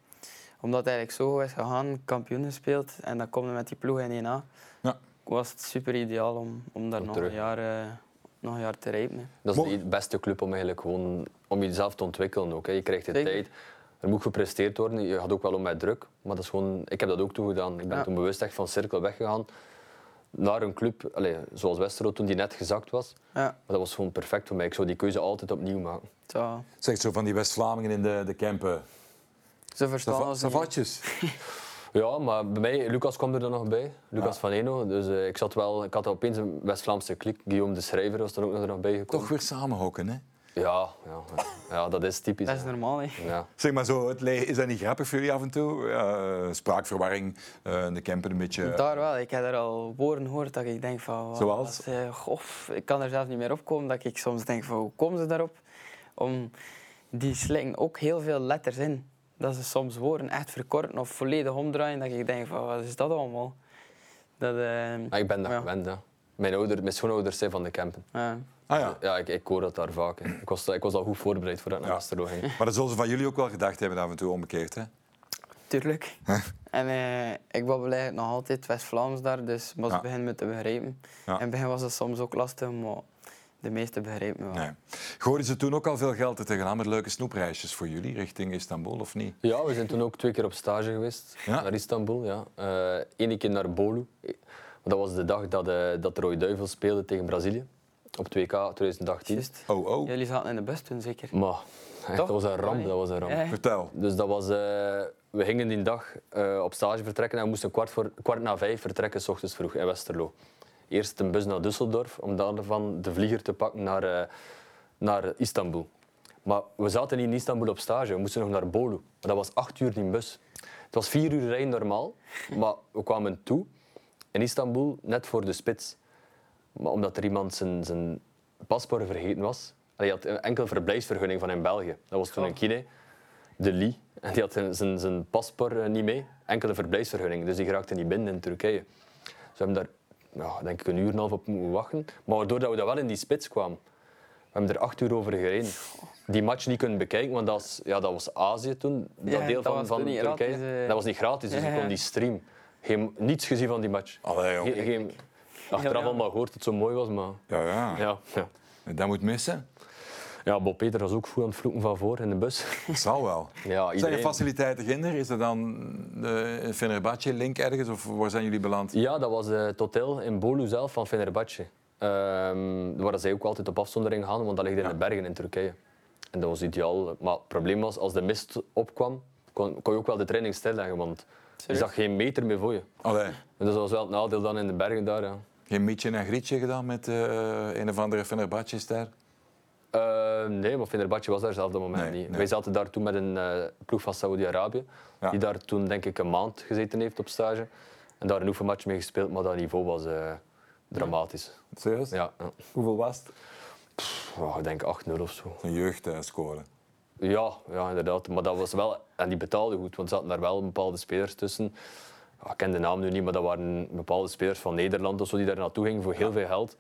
omdat het eigenlijk zo is gegaan, kampioen gespeeld en dan komen we met die ploeg in 1A, Ja. was het super ideaal om, om daar Om nog terug. een, jaar, eh, nog een jaar te rijpen. hè. Dat is de beste club om, eigenlijk gewoon, om jezelf te ontwikkelen ook. Hè. Je krijgt de Zeker. tijd. er moet gepresteerd worden. Je gaat ook wel om met druk. Maar dat is gewoon, ik heb dat ook toegedaan. Ik ben Ja. toen bewust echt van cirkel weggegaan naar een club allee, zoals Westerlo toen die net gezakt was. Ja, Maar dat was gewoon perfect voor mij. Ik zou die keuze altijd opnieuw maken. zo, Zeg zo van die West-Vlamingen in de, de Kempen. zo verstaan. Savatjes. Ja, maar bij mij, Lucas kwam er dan nog bij. Lucas Ja. van Eno. Dus eh, ik, zat wel, ik had opeens een West-Vlaamse klik. Guillaume de Schrijver was er ook nog, nog bij gekomen. Toch weer samenhokken, hè? Ja, ja, ja, dat is typisch. Dat is normaal, hè. Ja. Zeg maar zo, het is dat niet grappig voor jullie af en toe? Spraakverwarring, eh, in de Kempen een beetje... Daar wel. Ik heb er al woorden gehoord dat ik denk van... wat- Zoals? wat, eh, goh, ik kan er zelf niet meer op komen. Dat ik soms denk van, hoe komen ze daarop? Om, die slikken ook heel veel letters in. Dat ze soms woorden echt verkorten of volledig omdraaien. Dat ik denk van, wat is dat allemaal? Dat, eh, ik ben dat Ja. gewend. Hè. Mijn, ouder, mijn schoonouders zijn van de Kempen. Ja. Ah ja. Ja, ik, ik hoor dat daar vaak. hè. Ik was, ik was al goed voorbereid voordat ik naar Ja. Westerlo ging. Maar dat zullen ze van jullie ook wel gedacht hebben af en toe omgekeerd, hè? Tuurlijk. en eh, ik babbel eigenlijk nog altijd West-Vlaams daar, dus maar ze Ja. beginnen me te begrijpen. Ja. In het begin was het soms ook lastig, maar de meesten begrijpen me wel. Nee. Gooiden ze toen ook al veel geld er tegenaan met leuke snoepreisjes voor jullie richting Istanbul, of niet? Ja, we zijn toen ook twee keer op stage geweest Ja? naar Istanbul. Ja. Eén keer naar Bolu. Dat was de dag dat, eh dat de Rode Duivels speelden tegen Brazilië. Op 2K 2018. Juist. Oh, oh. Jullie zaten in de bus toen zeker? Maar echt, dat was een ramp. Nee. Dat was een ramp. Ja. Vertel. Dus dat was, eh, we gingen die dag eh, op stage vertrekken en we moesten kwart, voor, kwart na vijf vertrekken, s ochtends vroeg in Westerlo. Eerst een bus naar Düsseldorf om daarvan de vlieger te pakken naar, eh, naar Istanbul. Maar we zaten niet in Istanbul op stage, we moesten nog naar Bolu. Maar dat was acht uur in bus. Het was vier uur rijden normaal, maar we kwamen toe in Istanbul net voor de spits. Maar omdat er iemand zijn, zijn paspoort vergeten was. Hij had een enkel verblijfsvergunning van in België. Dat was toen Oh. een kine, de Lee. En die had zijn- zijn, zijn paspoort eh, niet mee, enkele verblijfsvergunning. Dus die geraakte niet binnen in Turkije. Dus we hebben daar ja, denk ik een uur en een half op moeten wachten. Maar doordat we dat wel in die spits kwamen, we hebben er acht uur over gereden. Die match niet kunnen bekijken, want dat was, ja, dat was Azië toen, dat Ja, deel dat van, van Turkije. gratis, eh. Dat was niet gratis, dus Ja, ik kon die stream. Geen, niets gezien van die match. Allee, geen, achteraf allemaal gehoord dat het zo mooi was, maar Ja, ja. ja. ja. Dat moet missen. Ja, Bob Peter was ook goed aan het vloeken van voor in de bus. Dat zal wel. Ja, Zijn er faciliteiten ginder? Is dat dan de Fenerbahce-link ergens? Of waar zijn jullie beland? Ja, dat was eh, het hotel in Bolu zelf van Fenerbahce. Ehm waar zij ook altijd op afzondering gaan, want dat ligt in Ja. de bergen in Turkije. En dat was ideaal. Maar het probleem was, als de mist opkwam, kon, kon je ook wel de training stilleggen, want je Serieus? zag geen meter meer voor je. Allee, En dat was wel het nadeel dan in de bergen daar. Ja. Geen mietje en grietje gedaan met eh, een of andere Fenerbahce-ster? Eh, nee, maar Fenerbahce was daar zelf op dat moment Nee, niet. nee. Wij zaten daar toen met een eh, ploeg van Saoedi-Arabië, Ja. die daar toen denk ik een maand gezeten heeft op stage. En daar een oefenmatch mee gespeeld, maar dat niveau was dramatisch. Serieus? Ja. Hoeveel was het? Oh, ik denk 8-0 of zo. Een jeugdscore. Ja, ja, inderdaad. Maar dat was wel... En die betaalde goed, want er zaten daar wel bepaalde spelers tussen. Ik ken de naam nu niet, maar dat waren bepaalde spelers van Nederland of zo die daar naartoe gingen voor heel veel geld.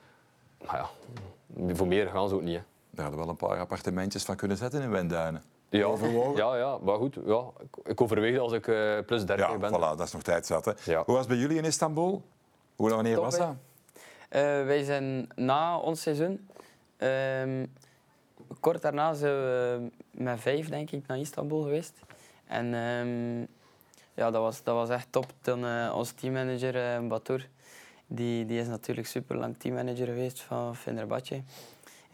Maar ja, voor meer gaan ze ook niet. Hè. Daar hadden we wel een paar appartementjes van kunnen zetten in Wenduinen. Ja, Overwogen? ja, ja, maar goed. Ja, ik, ik overweeg dat als ik eh, plus 30 Ja, ben. voilà, dat is nog tijd zat. Hè. Ja. Hoe was het bij jullie in Istanbul? Hoe wanneer Top, was dat? Eh, wij zijn na ons seizoen, ehm, kort daarna zijn we met vijf denk ik naar Istanbul geweest. En ehm, ja, dat was, dat was echt top. Dan eh, onze teammanager Batur, die, die is natuurlijk super lang teammanager geweest van Fenerbahce.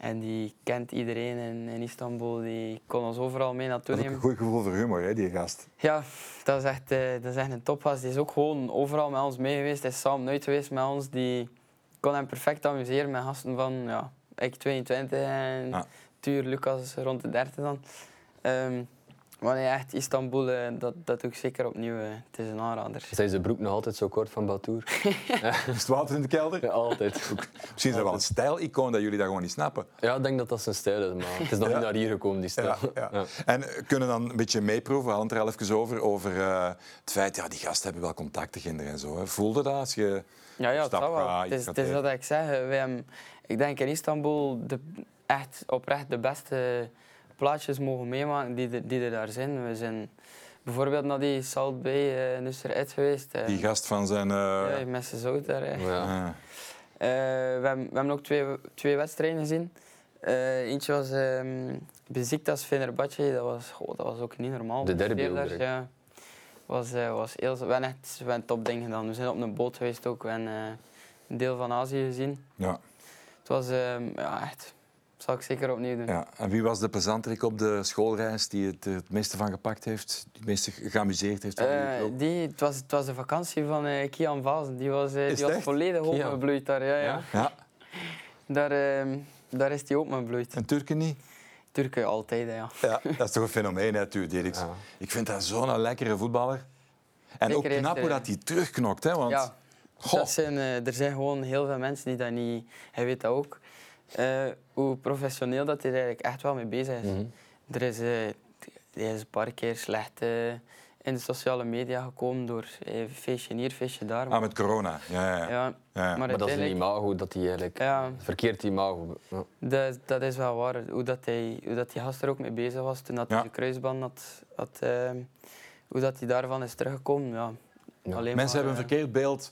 En die kent iedereen in, in Istanbul, die kon ons overal mee naartoe nemen. een goed gevoel voor humor, hè, die gast. Ja, dat is echt, eh, dat is echt een topgast. Die is ook gewoon overal met ons mee geweest. Hij is samen uit geweest met ons. Die kon hem perfect amuseren met gasten van ja, ik 22 en Ja. Tuur Lucas rond de 30 dan. Ehm, maar nee, echt Istanbul, eh, dat, dat doe ik zeker opnieuw. eh. Het is een aanrader. Zijn zijn broek nog altijd zo kort van Batour? Is het water in de kelder? Ja, altijd. Misschien is dat wel een stijlicoon dat jullie dat gewoon niet snappen. Ja, ik denk dat dat zijn stijl is, maar het is nog Ja. niet naar hier gekomen, die stijl. Ja, ja. Ja. En kunnen dan een beetje meeproeven, we hadden het er al even over, over eh, het feit, ja, die gasten hebben wel contacten, kinderen en zo. Hè. Voelde dat als je... Ja, ja, Stap zal wel. Het is, het wat ik zeg. Wij hebben, ik denk in Istanbul de, echt oprecht de beste plaatjes mogen meemaken die, er- die er daar zijn. We zijn bijvoorbeeld naar die Salt Bay uh, Nusser Ed geweest. eh. Die gast van zijn... eh, ja, met zijn zout daar. eh. Ja. eh, Eh, we, hebben, we hebben ook twee, twee wedstrijden gezien. Eh, eentje was ehm, Besiktas Fenerbahce, dat was, goh, dat was ook niet normaal. De derby ook direct. Ja. Was, eh, was heel, we hebben echt we hebben een topding gedaan. We zijn op een boot geweest ook. We hebben eh, een deel van Azië gezien. Ja. Het was ehm, ja, echt... Zal ik zeker opnieuw doen. Ja. En wie was de plezanterik op de schoolreis die het er het meeste van gepakt heeft? Die het meeste geamuseerd heeft? Eh, die, het, was, het was de vakantie van eh, Kian Vazen. Die was, Is die was echt? volledig Kian? daar. Ja, ja. Ja, Daar, ehm, daar is hij opgebloeid. en Turken niet? Turken altijd, ja. Ja, dat is toch een fenomeen, hè, Tuur Dirks. Ja. Ik vind dat zo'n lekkere voetballer. En ook knap hoe dat hij terugknokt, hè, want... Ja, dat zijn, er zijn gewoon heel veel mensen die dat niet... Hij weet dat ook. Eh, hoe professioneel dat hij er eigenlijk echt wel mee bezig is. Mhm. Er is, eh, hij is een paar keer slecht eh, in de sociale media gekomen door eh, feestje hier, feestje daar. Ah, met corona. Ja, ja, ja. ja, ja. maar Maar dat is een imago dat hij eigenlijk... Ja, Verkeerd imago. Ja. dat, dat is wel waar. Hoe, dat hij, hoe dat die gast er ook mee bezig was toen dat hij Ja. de kruisband had... had eh, hoe dat hij daarvan is teruggekomen, ja. Alleen Mensen maar, hebben een verkeerd beeld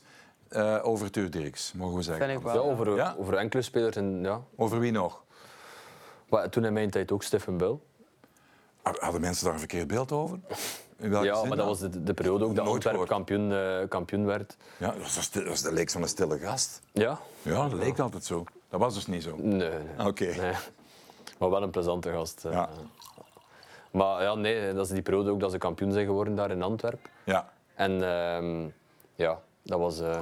eh, over Dirks, mogen we zeggen. Vind ik wel. Ja, over, Ja? over enkele spelers. En, ja. Over wie nog? Maar toen in mijn tijd ook Stefan Bul. Hadden mensen daar een verkeerd beeld over? In welke Ja, zin maar dan? dat was de, de periode ook dat Antwerpen gehoord. kampioen, eh, kampioen werd. Ja, dat was, dat was de leek van een stille gast. Ja? Ja, dat leek altijd zo. Dat was dus niet zo. Nee. nee. Oké. Nee. Maar wel een plezante gast. eh. Ja. Maar ja, nee, dat is die periode ook dat ze kampioen zijn geworden daar in Antwerpen. Ja. En ehm, ja, dat was... eh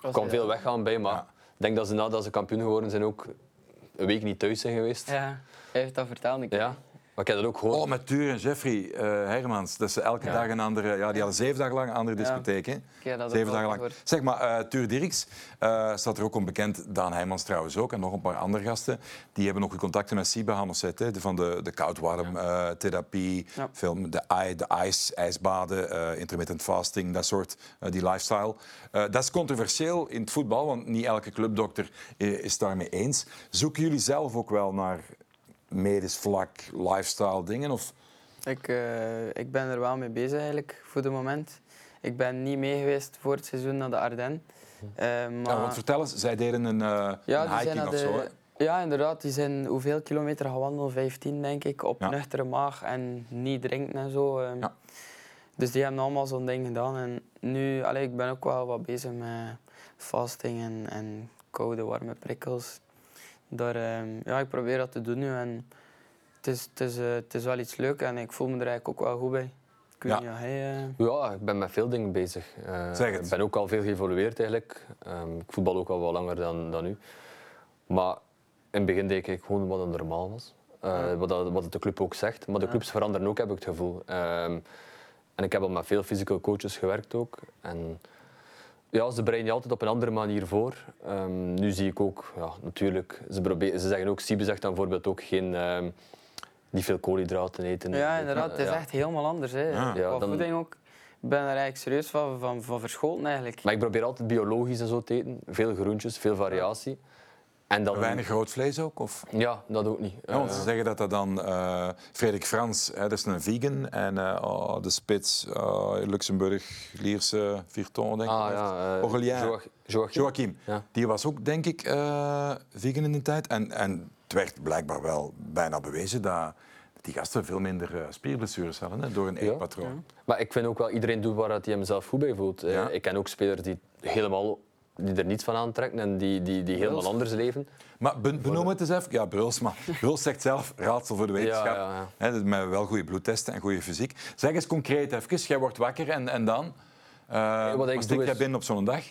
was, kwam veel weggaan bij, maar Ja. ik denk dat ze nadat ze kampioen geworden zijn ook een week niet thuis zijn geweest. Ja, hij heeft dat verteld. Ik Ja. Maar ik heb dat ook gehoord. Oh, met Tuur en Jeffrey eh, Hermans. Dat ze elke Ja. dag een andere... Ja, die hadden zeven dagen lang een andere Ja. discotheek. Hè? Heb dat Zeven dagen lang. gehoord. Zeg maar, eh Tuur Dirks eh, staat er ook onbekend. Daan Heijmans trouwens ook. En nog een paar andere gasten. Die hebben ook contacten met Siba hè, de- Van de, de koudwarm-therapie. Ja. film, de, i- de ijs, ijsbaden, intermittent fasting. Dat soort, die lifestyle. Dat is controversieel in het voetbal. Want niet elke clubdokter is daarmee eens. Zoeken jullie zelf ook wel naar medisch vlak, lifestyle dingen? Of... Ik, eh, ik ben er wel mee bezig eigenlijk, voor het moment. Ik ben niet mee geweest voor het seizoen naar de Ardennen. Eh, maar... Ja, want vertel eens, zij deden een, Ja, een hiking of de- zo. Hè? Ja, inderdaad. Die zijn hoeveel kilometer gewandeld? 15, denk ik. Op Ja. nuchtere maag en niet drinken en zo. ehm. Ja. Dus die hebben allemaal zo'n ding gedaan. En nu, allee, ik ben ook wel wat bezig met fasting en, en koude, warme prikkels. Daar, ehm, ja, ik probeer dat te doen nu. En het, is, het, is, eh, het is wel iets leuk en ik voel me er eigenlijk ook wel goed bij. Ik weet Ja. niet, ja, hij, eh, Ja, ik ben met veel dingen bezig. Eh, Zeg het. Ik ben ook al veel geëvolueerd eigenlijk. Ehm, ik voetbal ook al wat langer dan, dan nu. Maar in het begin deed ik gewoon wat het normaal was. Eh, Ja. wat, dat, wat de club ook zegt. Maar de Ja. clubs veranderen ook, heb ik het gevoel. Ehm, en ik heb al met veel physical coaches gewerkt ook. En ja, ze bereiden je altijd op een andere manier voor. Ehm, nu zie ik ook, ja, natuurlijk, ze, proberen, ze zeggen ook, Siebe zegt dan bijvoorbeeld ook geen, ehm, niet veel koolhydraten eten. Ja, inderdaad. Het is Ja. echt helemaal anders. Hè. Ja. Qua Ja, dan- voeding ook. Ik ben er eigenlijk serieus van, van, van verschoten eigenlijk. Maar ik probeer altijd biologisch en zo te eten. Veel groentjes, veel variatie. En dan, Weinig rood vlees ook? Of? Ja, dat ook niet. Ja, want Eh, ze zeggen dat dat dan... eh Frederik Frans, hè, dat is een vegan. En eh, oh, de spits, Luxemburg, Lierse, Virton, denk ik. ah, ja, Joachim. Joachim. Ja. Die was ook, denk ik, vegan in die tijd. En, en het werd blijkbaar wel bijna bewezen dat die gasten veel minder spierblessures hadden hè, door een Ja. eetpatroon. Maar ik vind ook wel, iedereen doet waar hij hemzelf goed bij voelt. Ik ken ook spelers die, helemaal, die er niets van aantrekken en die, die, die helemaal Bruls. anders leven. Maar ben- benoem het eens even. Ja, Bruls, maar Bruls zegt zelf raadsel voor de wetenschap. Ja, ja, ja. Hè, dus met wel goede bloedtesten en goede fysiek. Zeg eens concreet even, jij wordt wakker en, en dan? Eh wat ik stik jij is- binnen op zo'n dag?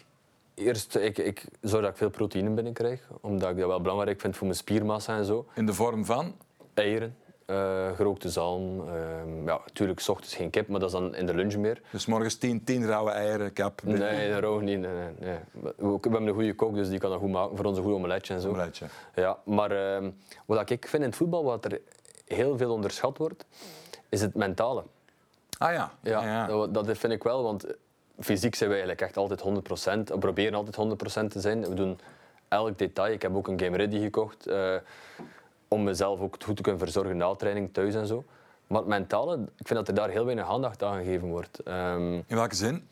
Eerst, ik, ik zorg dat ik veel proteïne binnenkrijg, omdat ik dat wel belangrijk vind voor mijn spiermassa en zo. In de vorm van? Eieren, eh, gerookte zalm. ehm, ja, natuurlijk, s ochtends geen kip, maar dat is dan in de lunch meer. Dus morgens tien, tien rauwe eieren, kap, Nee, dat ook niet. Nee, nee, nee. We, we hebben een goede kok, dus die kan dat goed maken voor onze goede omeletje en zo. omeletje. Ja, maar ehm, wat ik vind in het voetbal, wat er heel veel onderschat wordt, is het mentale. Ah ja. Ja, dat vind ik wel, want fysiek zijn we eigenlijk echt altijd 100%. We proberen altijd 100% te zijn. We doen elk detail. Ik heb ook een game ready gekocht eh, om mezelf ook goed te kunnen verzorgen na training, thuis en zo. Maar het mentale, ik vind dat er daar heel weinig aandacht aan gegeven wordt. Ehm, In welke zin?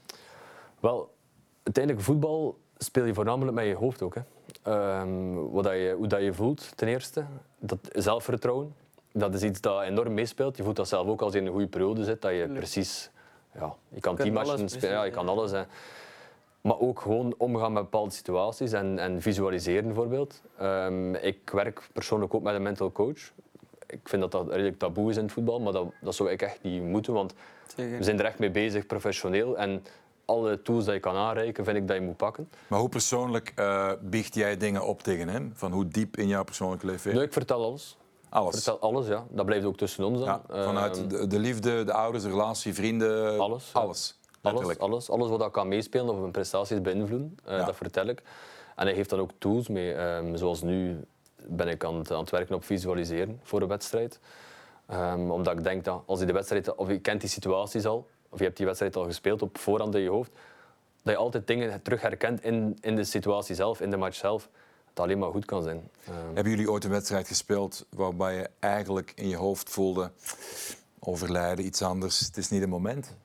wel, uiteindelijk voetbal speel je voornamelijk met je hoofd ook. Hè. Ehm, wat dat je, hoe dat je voelt, ten eerste. Dat zelfvertrouwen. dat is iets dat enorm meespeelt. Je voelt dat zelf ook als je in een goede periode zit, dat je precies... Ja, je kan Je tien kunt matchen alles spelen, ja, je kan alles. Hè. Maar ook gewoon omgaan met bepaalde situaties en, en visualiseren bijvoorbeeld. Ehm, ik werk persoonlijk ook met een mental coach. Ik vind dat dat redelijk taboe is in het voetbal, maar dat, dat zou ik echt niet moeten, want Zeker. we zijn er echt mee bezig, professioneel. En alle tools die je kan aanreiken, vind ik dat je moet pakken. Maar hoe persoonlijk eh biecht jij dingen op tegen hem? Van hoe diep in jouw persoonlijke leven? Nee, ik vertel alles. Ik Alles. vertel alles, ja. Dat blijft ook tussen ons dan. Ja, vanuit Ehm, de, de liefde, de ouders, de relatie, vrienden. Alles, ja. Alles. Alles, alles, alles wat dat kan meespelen of mijn prestaties beïnvloeden, eh, Ja. dat vertel ik. En hij heeft dan ook tools mee. ehm, zoals nu ben ik aan het, aan het werken op visualiseren voor een wedstrijd. Ehm, omdat ik denk dat als je de wedstrijd, of je kent die situaties al, of je hebt die wedstrijd al gespeeld op voorhand in je hoofd, dat je altijd dingen terug herkent in, in de situatie zelf, in de match zelf. Dat alleen maar goed kan zijn. Ehm, Hebben jullie ooit een wedstrijd gespeeld waarbij je eigenlijk in je hoofd voelde overlijden, iets anders, het is niet het moment?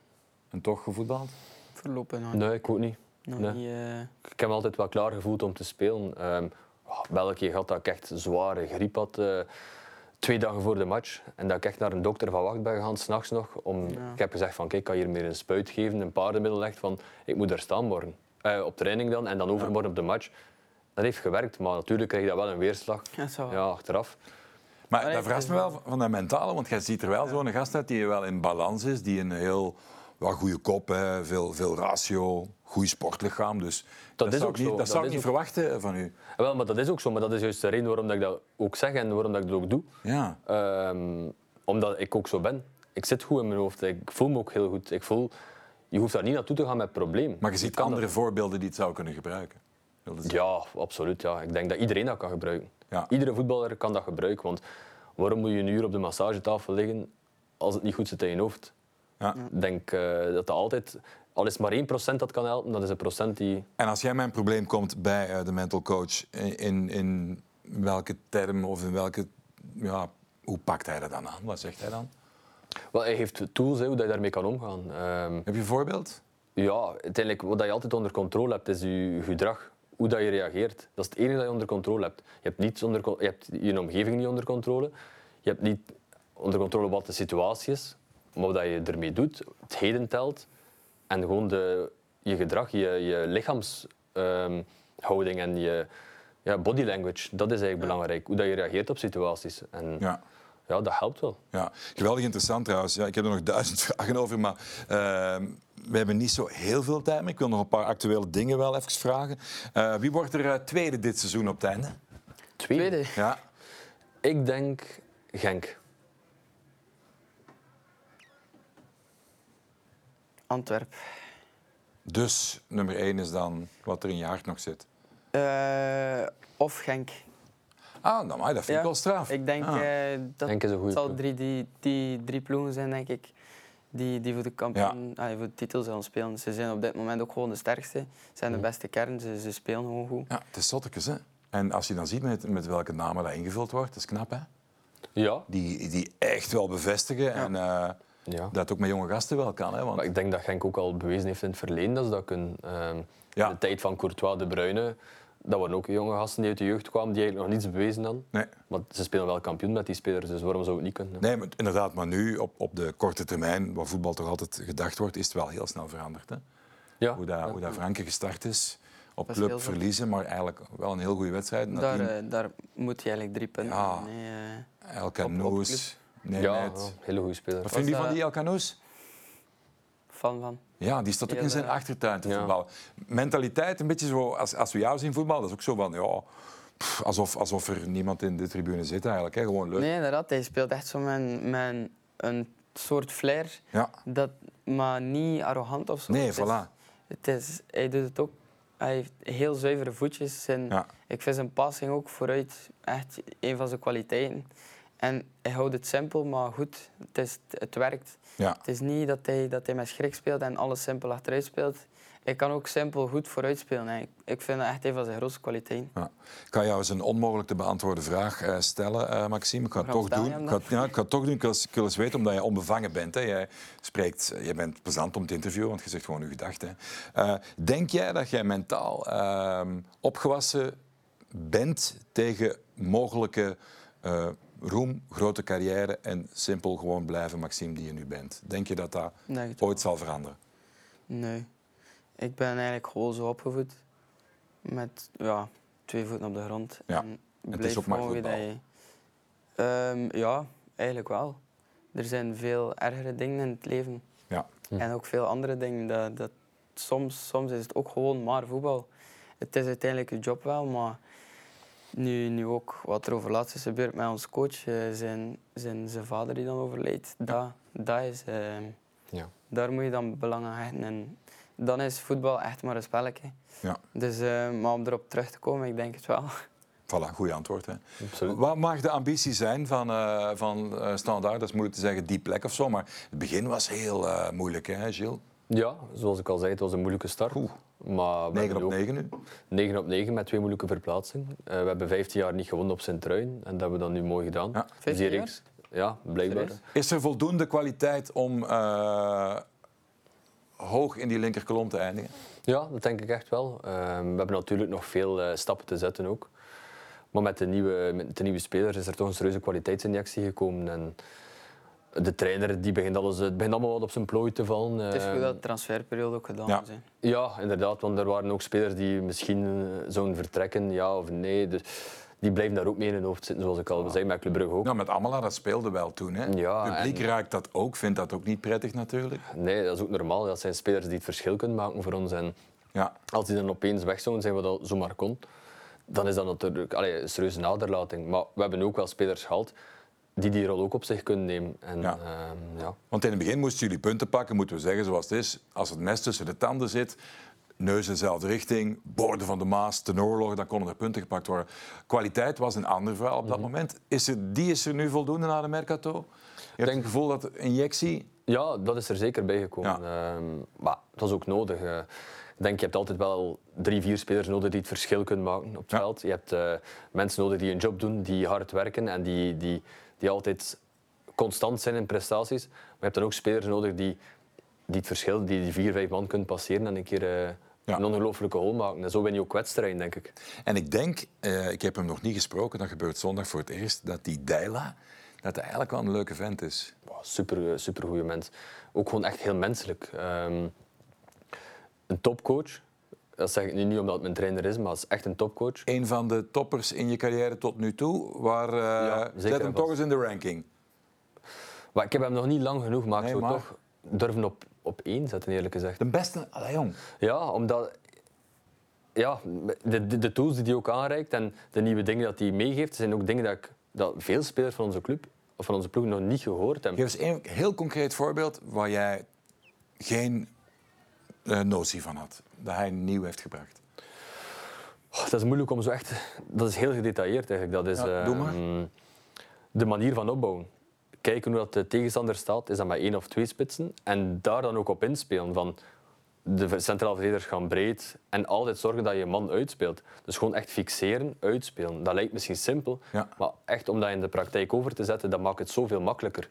En toch gevoetbald? Verlopen nog, nee, ik ook niet. nog nee. niet. eh, Ik heb me altijd wel klaar gevoeld om te spelen. Ehm oh, België had dat ik echt zware griep had. eh, twee dagen voor de match. En dat ik echt naar een dokter van wacht ben gegaan, s'nachts nog. Om, Ja. Ik heb gezegd van, kijk, ik kan hier meer een spuit geven, een paardenmiddel echt. Van, ik moet daar staan morgen. Eh, op training dan, en dan overmorgen op de match. Dat heeft gewerkt, maar natuurlijk krijg je dat wel een weerslag. ja, zo. Ja, achteraf. Maar dat verrast me wel van dat mentale, want jij ziet er wel zo'n gast uit die wel in balans is, die een heel wel, goede kop, hè, veel, veel ratio, goed sportlichaam. Dus dat, zou ik niet, dat zou ik niet verwachten van u. En wel, maar dat is ook zo, maar dat is juist de reden waarom dat ik dat ook zeg en waarom dat ik dat ook doe. Ja. Ehm, omdat ik ook zo ben. Ik zit goed in mijn hoofd. Ik voel me ook heel goed. Ik voel, je hoeft daar niet naartoe te gaan met problemen. Maar je ziet andere voorbeelden die het zou kunnen gebruiken. Ja, absoluut. Ja. Ik denk dat iedereen dat kan gebruiken. Ja. Iedere voetballer kan dat gebruiken. Want waarom moet je een uur op de massagetafel liggen als het niet goed zit in je hoofd? Ja. Ik denk eh, dat dat altijd... Al is maar 1% dat kan helpen, dat is een procent die... En als jij met een probleem komt bij eh, de mental coach, in, in, welke term of in welke... Ja, hoe pakt hij dat dan aan? Wat zegt hij dan? Wel, hij heeft tools hè, hoe dat je daarmee kan omgaan. Ehm, Heb je een voorbeeld? Ja, uiteindelijk, wat je altijd onder controle hebt, is je gedrag. Hoe dat je reageert. Dat is het enige dat je onder controle hebt. Je hebt, niets onder, je, hebt je omgeving niet onder controle. Je hebt niet onder controle wat de situatie is. Maar wat je ermee doet, het heden telt. En gewoon de, je gedrag, je, je lichaamshouding en je ja, body language. Dat is eigenlijk belangrijk. Hoe dat je reageert op situaties. En ja. Ja. dat helpt wel. Ja, geweldig interessant trouwens. Ja, ik heb er nog duizend vragen over, maar ehm, we hebben niet zo heel veel tijd meer. Ik wil nog een paar actuele dingen wel even vragen. Eh, wie wordt er eh, tweede dit seizoen op het einde? Tweede. Ja. Ik denk Genk. Antwerp. Dus nummer één is dan wat er in je hart nog zit. Eh, of Genk. Ah, nou, maar dat vind ik wel straf. Ik denk Ah. eh, dat Genk is een goede het zal drie, die, die drie ploegen zijn, denk ik. Die, die voor de kampioen, ah, voor de titel zullen spelen. Ze zijn op dit moment ook gewoon de sterkste. Ze zijn de beste kern. Ze, ze spelen gewoon goed. Ja, het is zottekes, hè. En als je dan ziet met, met welke namen dat ingevuld wordt, dat is knap, hè. Ja. Die, die echt wel bevestigen en eh, ja. dat ook met jonge gasten wel kan, hè. Want, Maar ik denk dat Genk ook al bewezen heeft in het verleden dat ze dat kunnen. Ehm, Ja. In de tijd van Courtois, De Bruyne, dat waren ook jonge gasten die uit de jeugd kwamen die eigenlijk nog niets bewezen hadden. nee. Maar ze spelen wel kampioen met die spelers, dus waarom zou het niet kunnen? Nee, maar inderdaad, maar nu op, op de korte termijn, waar voetbal toch altijd gedacht wordt, is het wel heel snel veranderd. Hè? Ja. Hoe, dat, hoe dat Franke gestart is, op Dat club verliezen, maar eigenlijk wel een heel goede wedstrijd. Daar, eh, daar moet je eigenlijk drie punten Ja. nee, eh, El op- Canoes, ja, ja, hele goede speler. Wat vind je van die El Canoes? fan van. Ja, die staat ook in zijn eh, achtertuin te ja. voetballen. Mentaliteit, een beetje zo, als, als we jou zien voetballen, dat is ook zo van, ja, pff, alsof, alsof er niemand in de tribune zit eigenlijk. Hè? Gewoon leuk. Nee, inderdaad. Hij speelt echt zo met, met een soort flair, Ja. dat, maar niet arrogant of zo. Nee, Het is- voilà. Het is, hij doet het ook. Hij heeft heel zuivere voetjes. En Ja. Ik vind zijn passing ook vooruit echt een van zijn kwaliteiten. En hij houdt het simpel, maar goed. Het, is, het werkt. Ja. Het is niet dat hij, dat hij met schrik speelt en alles simpel achteruit speelt. Hij kan ook simpel goed vooruit spelen. hè. Ik, ik vind dat echt een van zijn grootste kwaliteiten. Ja. Ik ga jou eens een onmogelijk te beantwoorden vraag eh, stellen, eh, Maxime. Ik ga het toch je doen. Ik ga, ja, ik ga toch doen. Ik wil, ik wil eens weten, omdat jij onbevangen bent. Hè. Jij, spreekt, je bent plezant om te interviewen, want je zegt gewoon je gedachten. Eh, denk jij dat jij mentaal ehm, opgewassen bent tegen mogelijke roem, grote carrière en simpel gewoon blijven Maxime die je nu bent. Denk je dat dat het ooit zal veranderen? Nee. Ik ben eigenlijk gewoon zo opgevoed. Met ja, twee voeten op de grond. Ja. En is blijf ook maar voetbal. dat je- Ehm, ja, eigenlijk wel. Er zijn veel ergere dingen in het leven. Ja. En ook veel andere dingen. Dat, dat, soms, soms is het ook gewoon maar voetbal. Het is uiteindelijk je job wel, maar nu, nu ook wat er over laatst is gebeurd met onze coach, eh, zijn, zijn, zijn vader die dan overleed, dat, dat is... ehm, Ja. daar moet je dan belang aan hechten. En dan is voetbal echt maar een spelletje. Ja. Dus, eh, maar om erop terug te komen, ik denk het wel. Voilà, goede antwoord. Hè. Absoluut. Wat mag de ambitie zijn van, eh van eh, Standaard? Dat is moeilijk te zeggen, die plek of zo. Maar het begin was heel eh, moeilijk, hè, Gilles? Ja, zoals ik al zei, het was een moeilijke start. Oeh. Maar we 9 hebben op ook 9 nu. 9 op 9 met twee moeilijke verplaatsingen. Eh, we hebben 15 jaar niet gewonnen op Sint-Truiden en dat hebben we dan nu mooi gedaan. Ja. Dus die 15 jaar? reeks- Ja, blijkbaar. Is er voldoende kwaliteit om eh, hoog in die linkerkolom te eindigen? Ja, dat denk ik echt wel. Ehm, we hebben natuurlijk nog veel eh, stappen te zetten ook. Maar met de, nieuwe, met de nieuwe spelers is er toch een serieuze kwaliteitsinjectie gekomen. En de trainer die begint, alles, het begint allemaal wat op zijn plooi te vallen. Het is goed Ehm, dat de transferperiode ook gedaan Ja. is. hè. Ja, inderdaad, want er waren ook spelers die misschien eh, zouden vertrekken, ja of nee. Dus die blijven daar ook mee in hun hoofd zitten, zoals ik al zei, met Club Brugge ook. Nou, met Amala, dat speelde wel toen. Hè? Ja, Het publiek en- raakt dat ook, vindt dat ook niet prettig natuurlijk. Nee, dat is ook normaal. Dat zijn spelers die het verschil kunnen maken voor ons. En Ja, als die dan opeens weg zouden zijn, wat dat zomaar kon, dan is dat natuurlijk allee, een serieuze naderlating. Maar we hebben ook wel spelers gehad die die rol ook op zich kunnen nemen. En, Ja. ehm, ja. want in het begin moesten jullie punten pakken, moeten we zeggen zoals het is. Als het mes tussen de tanden zit, neus in dezelfde richting, boorden van de Maas, ten oorlog, dan konden er punten gepakt worden. Kwaliteit was een ander verhaal op dat Mhm. moment. Is er, die is er nu voldoende na de Mercato? Je hebt denk- het gevoel dat injectie... ja, dat is er zeker bij gekomen. Ja. Ehm, maar dat was ook nodig. eh. ik denk, je hebt altijd wel drie, vier spelers nodig die het verschil kunnen maken op het Ja. veld. Je hebt eh, mensen nodig die een job doen, die hard werken en die, die, die altijd constant zijn in prestaties. Maar je hebt dan ook spelers nodig die, die het verschil, die die vier, vijf man kunnen passeren en een keer eh, Ja. een ongelooflijke hol maken. En zo win je ook wedstrijden, denk ik. En ik denk, eh, ik heb hem nog niet gesproken, dat gebeurt zondag voor het eerst, dat die Deila, dat hij eigenlijk wel een leuke vent is. Wow, super, super goede mens. Ook gewoon echt heel menselijk. Ehm, een topcoach. Dat zeg ik nu niet omdat het mijn trainer is, maar het is echt een topcoach. Een van de toppers in je carrière tot nu toe, waar, eh, Ja, zet hem toch eens in de ranking. Maar ik heb hem nog niet lang genoeg, maar ik Nee, zou maar- toch durven op, op één zetten, eerlijk gezegd. De beste, allee jong. Ja, omdat ja, de, de, de tools die hij ook aanreikt en de nieuwe dingen dat hij meegeeft, zijn ook dingen dat, ik, dat veel spelers van onze club of van onze ploeg nog niet gehoord hebben. Geef eens een heel concreet voorbeeld waar jij geen eh, notie van had, dat hij nieuw heeft gebracht. Oh, dat is moeilijk om zo echt... Dat is heel gedetailleerd eigenlijk. Dat is Ja, doe maar. ehm, de manier van opbouwen. Kijken hoe dat de tegenstander staat, is dat met één of twee spitsen. En daar dan ook op inspelen. Van de centrale verdedigers gaan breed en altijd zorgen dat je man uitspeelt. Dus gewoon echt fixeren, uitspelen. Dat lijkt misschien simpel, Ja. maar echt om dat in de praktijk over te zetten, dat maakt het zoveel makkelijker.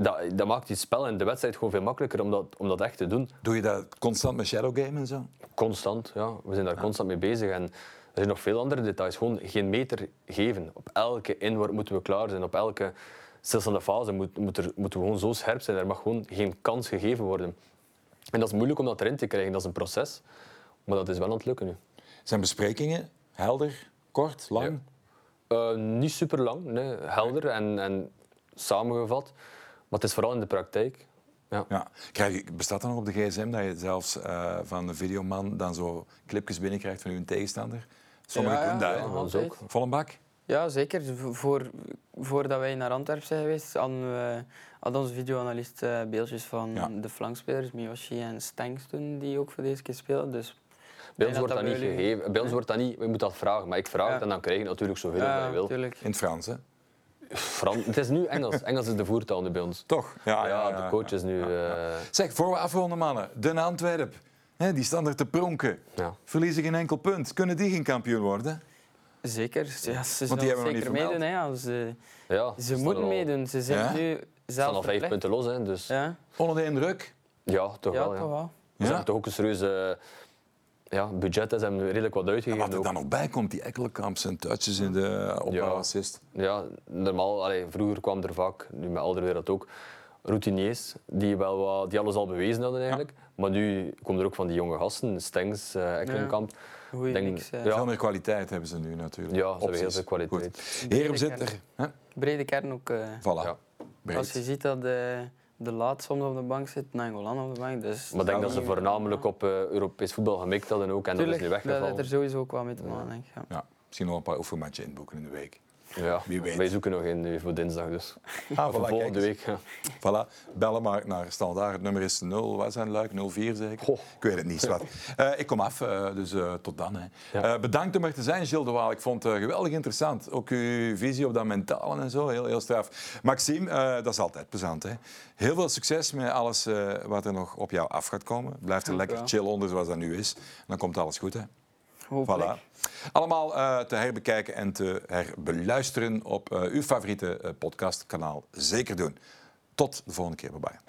Dat, dat maakt die spel en de wedstrijd gewoon veel makkelijker om dat, om dat echt te doen. Doe je dat constant met shadow game en zo? Constant, ja. We zijn daar constant mee bezig. En er zijn nog veel andere details. Gewoon geen meter geven. Op elke inworp moeten we klaar zijn. Op elke stilstaande fase moet, moet er, moeten we gewoon zo scherp zijn. Er mag gewoon geen kans gegeven worden. En dat is moeilijk om dat erin te krijgen. Dat is een proces. Maar dat is wel aan het lukken nu. Zijn besprekingen helder, kort, lang? Eh, niet super lang, nee. helder en, en samengevat. Maar het is vooral in de praktijk. Ja. Ja. Krijg je, bestaat dat nog op de gsm dat je zelfs eh, van de videoman dan zo clipjes binnenkrijgt van uw tegenstander? Sommigen Ja, ja, kunnen dat, ja, ook. Volle bak? Ja, zeker. Voor, voordat wij naar Antwerpen zijn geweest, hadden, we, had onze videoanalist eh, beeldjes van Ja. de flankspelers, Miyoshi en Stanks toen, die ook voor deze keer spelen. Dus Bij ons wordt dat niet gegeven. Bij ons wordt dat niet, je moet dat vragen. Maar ik vraag Ja. het en dan krijg je natuurlijk zoveel als ja, je wil. In het Frans, hè? Het is nu Engels. Engels is de voertaal nu bij ons. Toch? Ja, de coach is nu... eh, Zeg, voor we afronden, mannen. Den Antwerp, hè, die staan er te pronken. ja. Verliezen geen enkel punt. Kunnen die geen kampioen worden? Zeker. Ja, ze Want die zullen hebben we nog zeker niet meedoen. Hè, ja. Ze, Ja, ze moeten al- meedoen. Ze zijn Ja? nu Ze staan zelf al vijf punten los, hè, dus ja, Ja, Onder de indruk? toch ja wel. Ja. toch wel. We Ja? zijn toch ook een serieuze ja, budget is hem redelijk wat En uitgegeven. wat er ook. dan nog bij komt, die Ekkelenkamps en touches in de opbouwassist. Ja, normaal, allee, vroeger kwam er vaak, nu met Alderwereld ook, routiniers die, wel wat, die alles al bewezen hadden eigenlijk. Maar nu komen er ook van die jonge gasten, Stengs, Ekkelenkamp. Goeie Denk- mix. eh. ja. Veel meer kwaliteit hebben ze nu natuurlijk. Ja, ze hebben heel veel kwaliteit. Heren, zitten er. Hè? Brede kern ook. eh. Voilà. Ja. Als je ziet dat de, de laat soms op de bank zit, Nangolan op de bank. Dus Maar ik denk dat ze voornamelijk op eh, Europees voetbal gemikt hadden ook. En Tuurlijk, dat is nu dat heeft weggevallen. er sowieso ook wel mee te maken. denk ik, Ja. Ja, misschien nog een paar oefenmatchen inboeken in de week. Ja, Wie weet. wij zoeken nog in nu voor dinsdag dus. Ah, voor volgende week. Ja. Voilà. Bellen maar naar standaard. Het nummer is 0, wat zijn luik? 04 zeker? Goh. Ik weet het niet, wat. Eh, ik kom af, eh, dus eh, tot dan. Hè. Ja. Eh, bedankt om er te zijn, Gilles de Waal. Ik vond het eh, geweldig interessant. Ook uw visie op dat mentale en zo, heel, heel straf. Maxime, eh, dat is altijd plezant. Hè. Heel veel succes met alles eh, wat er nog op jou af gaat komen. Blijf er lekker chill onder zoals dat nu is. Dan komt alles goed. Hè. Voilà. Allemaal eh, te herbekijken en te herbeluisteren op eh, uw favoriete eh, podcastkanaal. Zeker doen. Tot de volgende keer. Bye bye.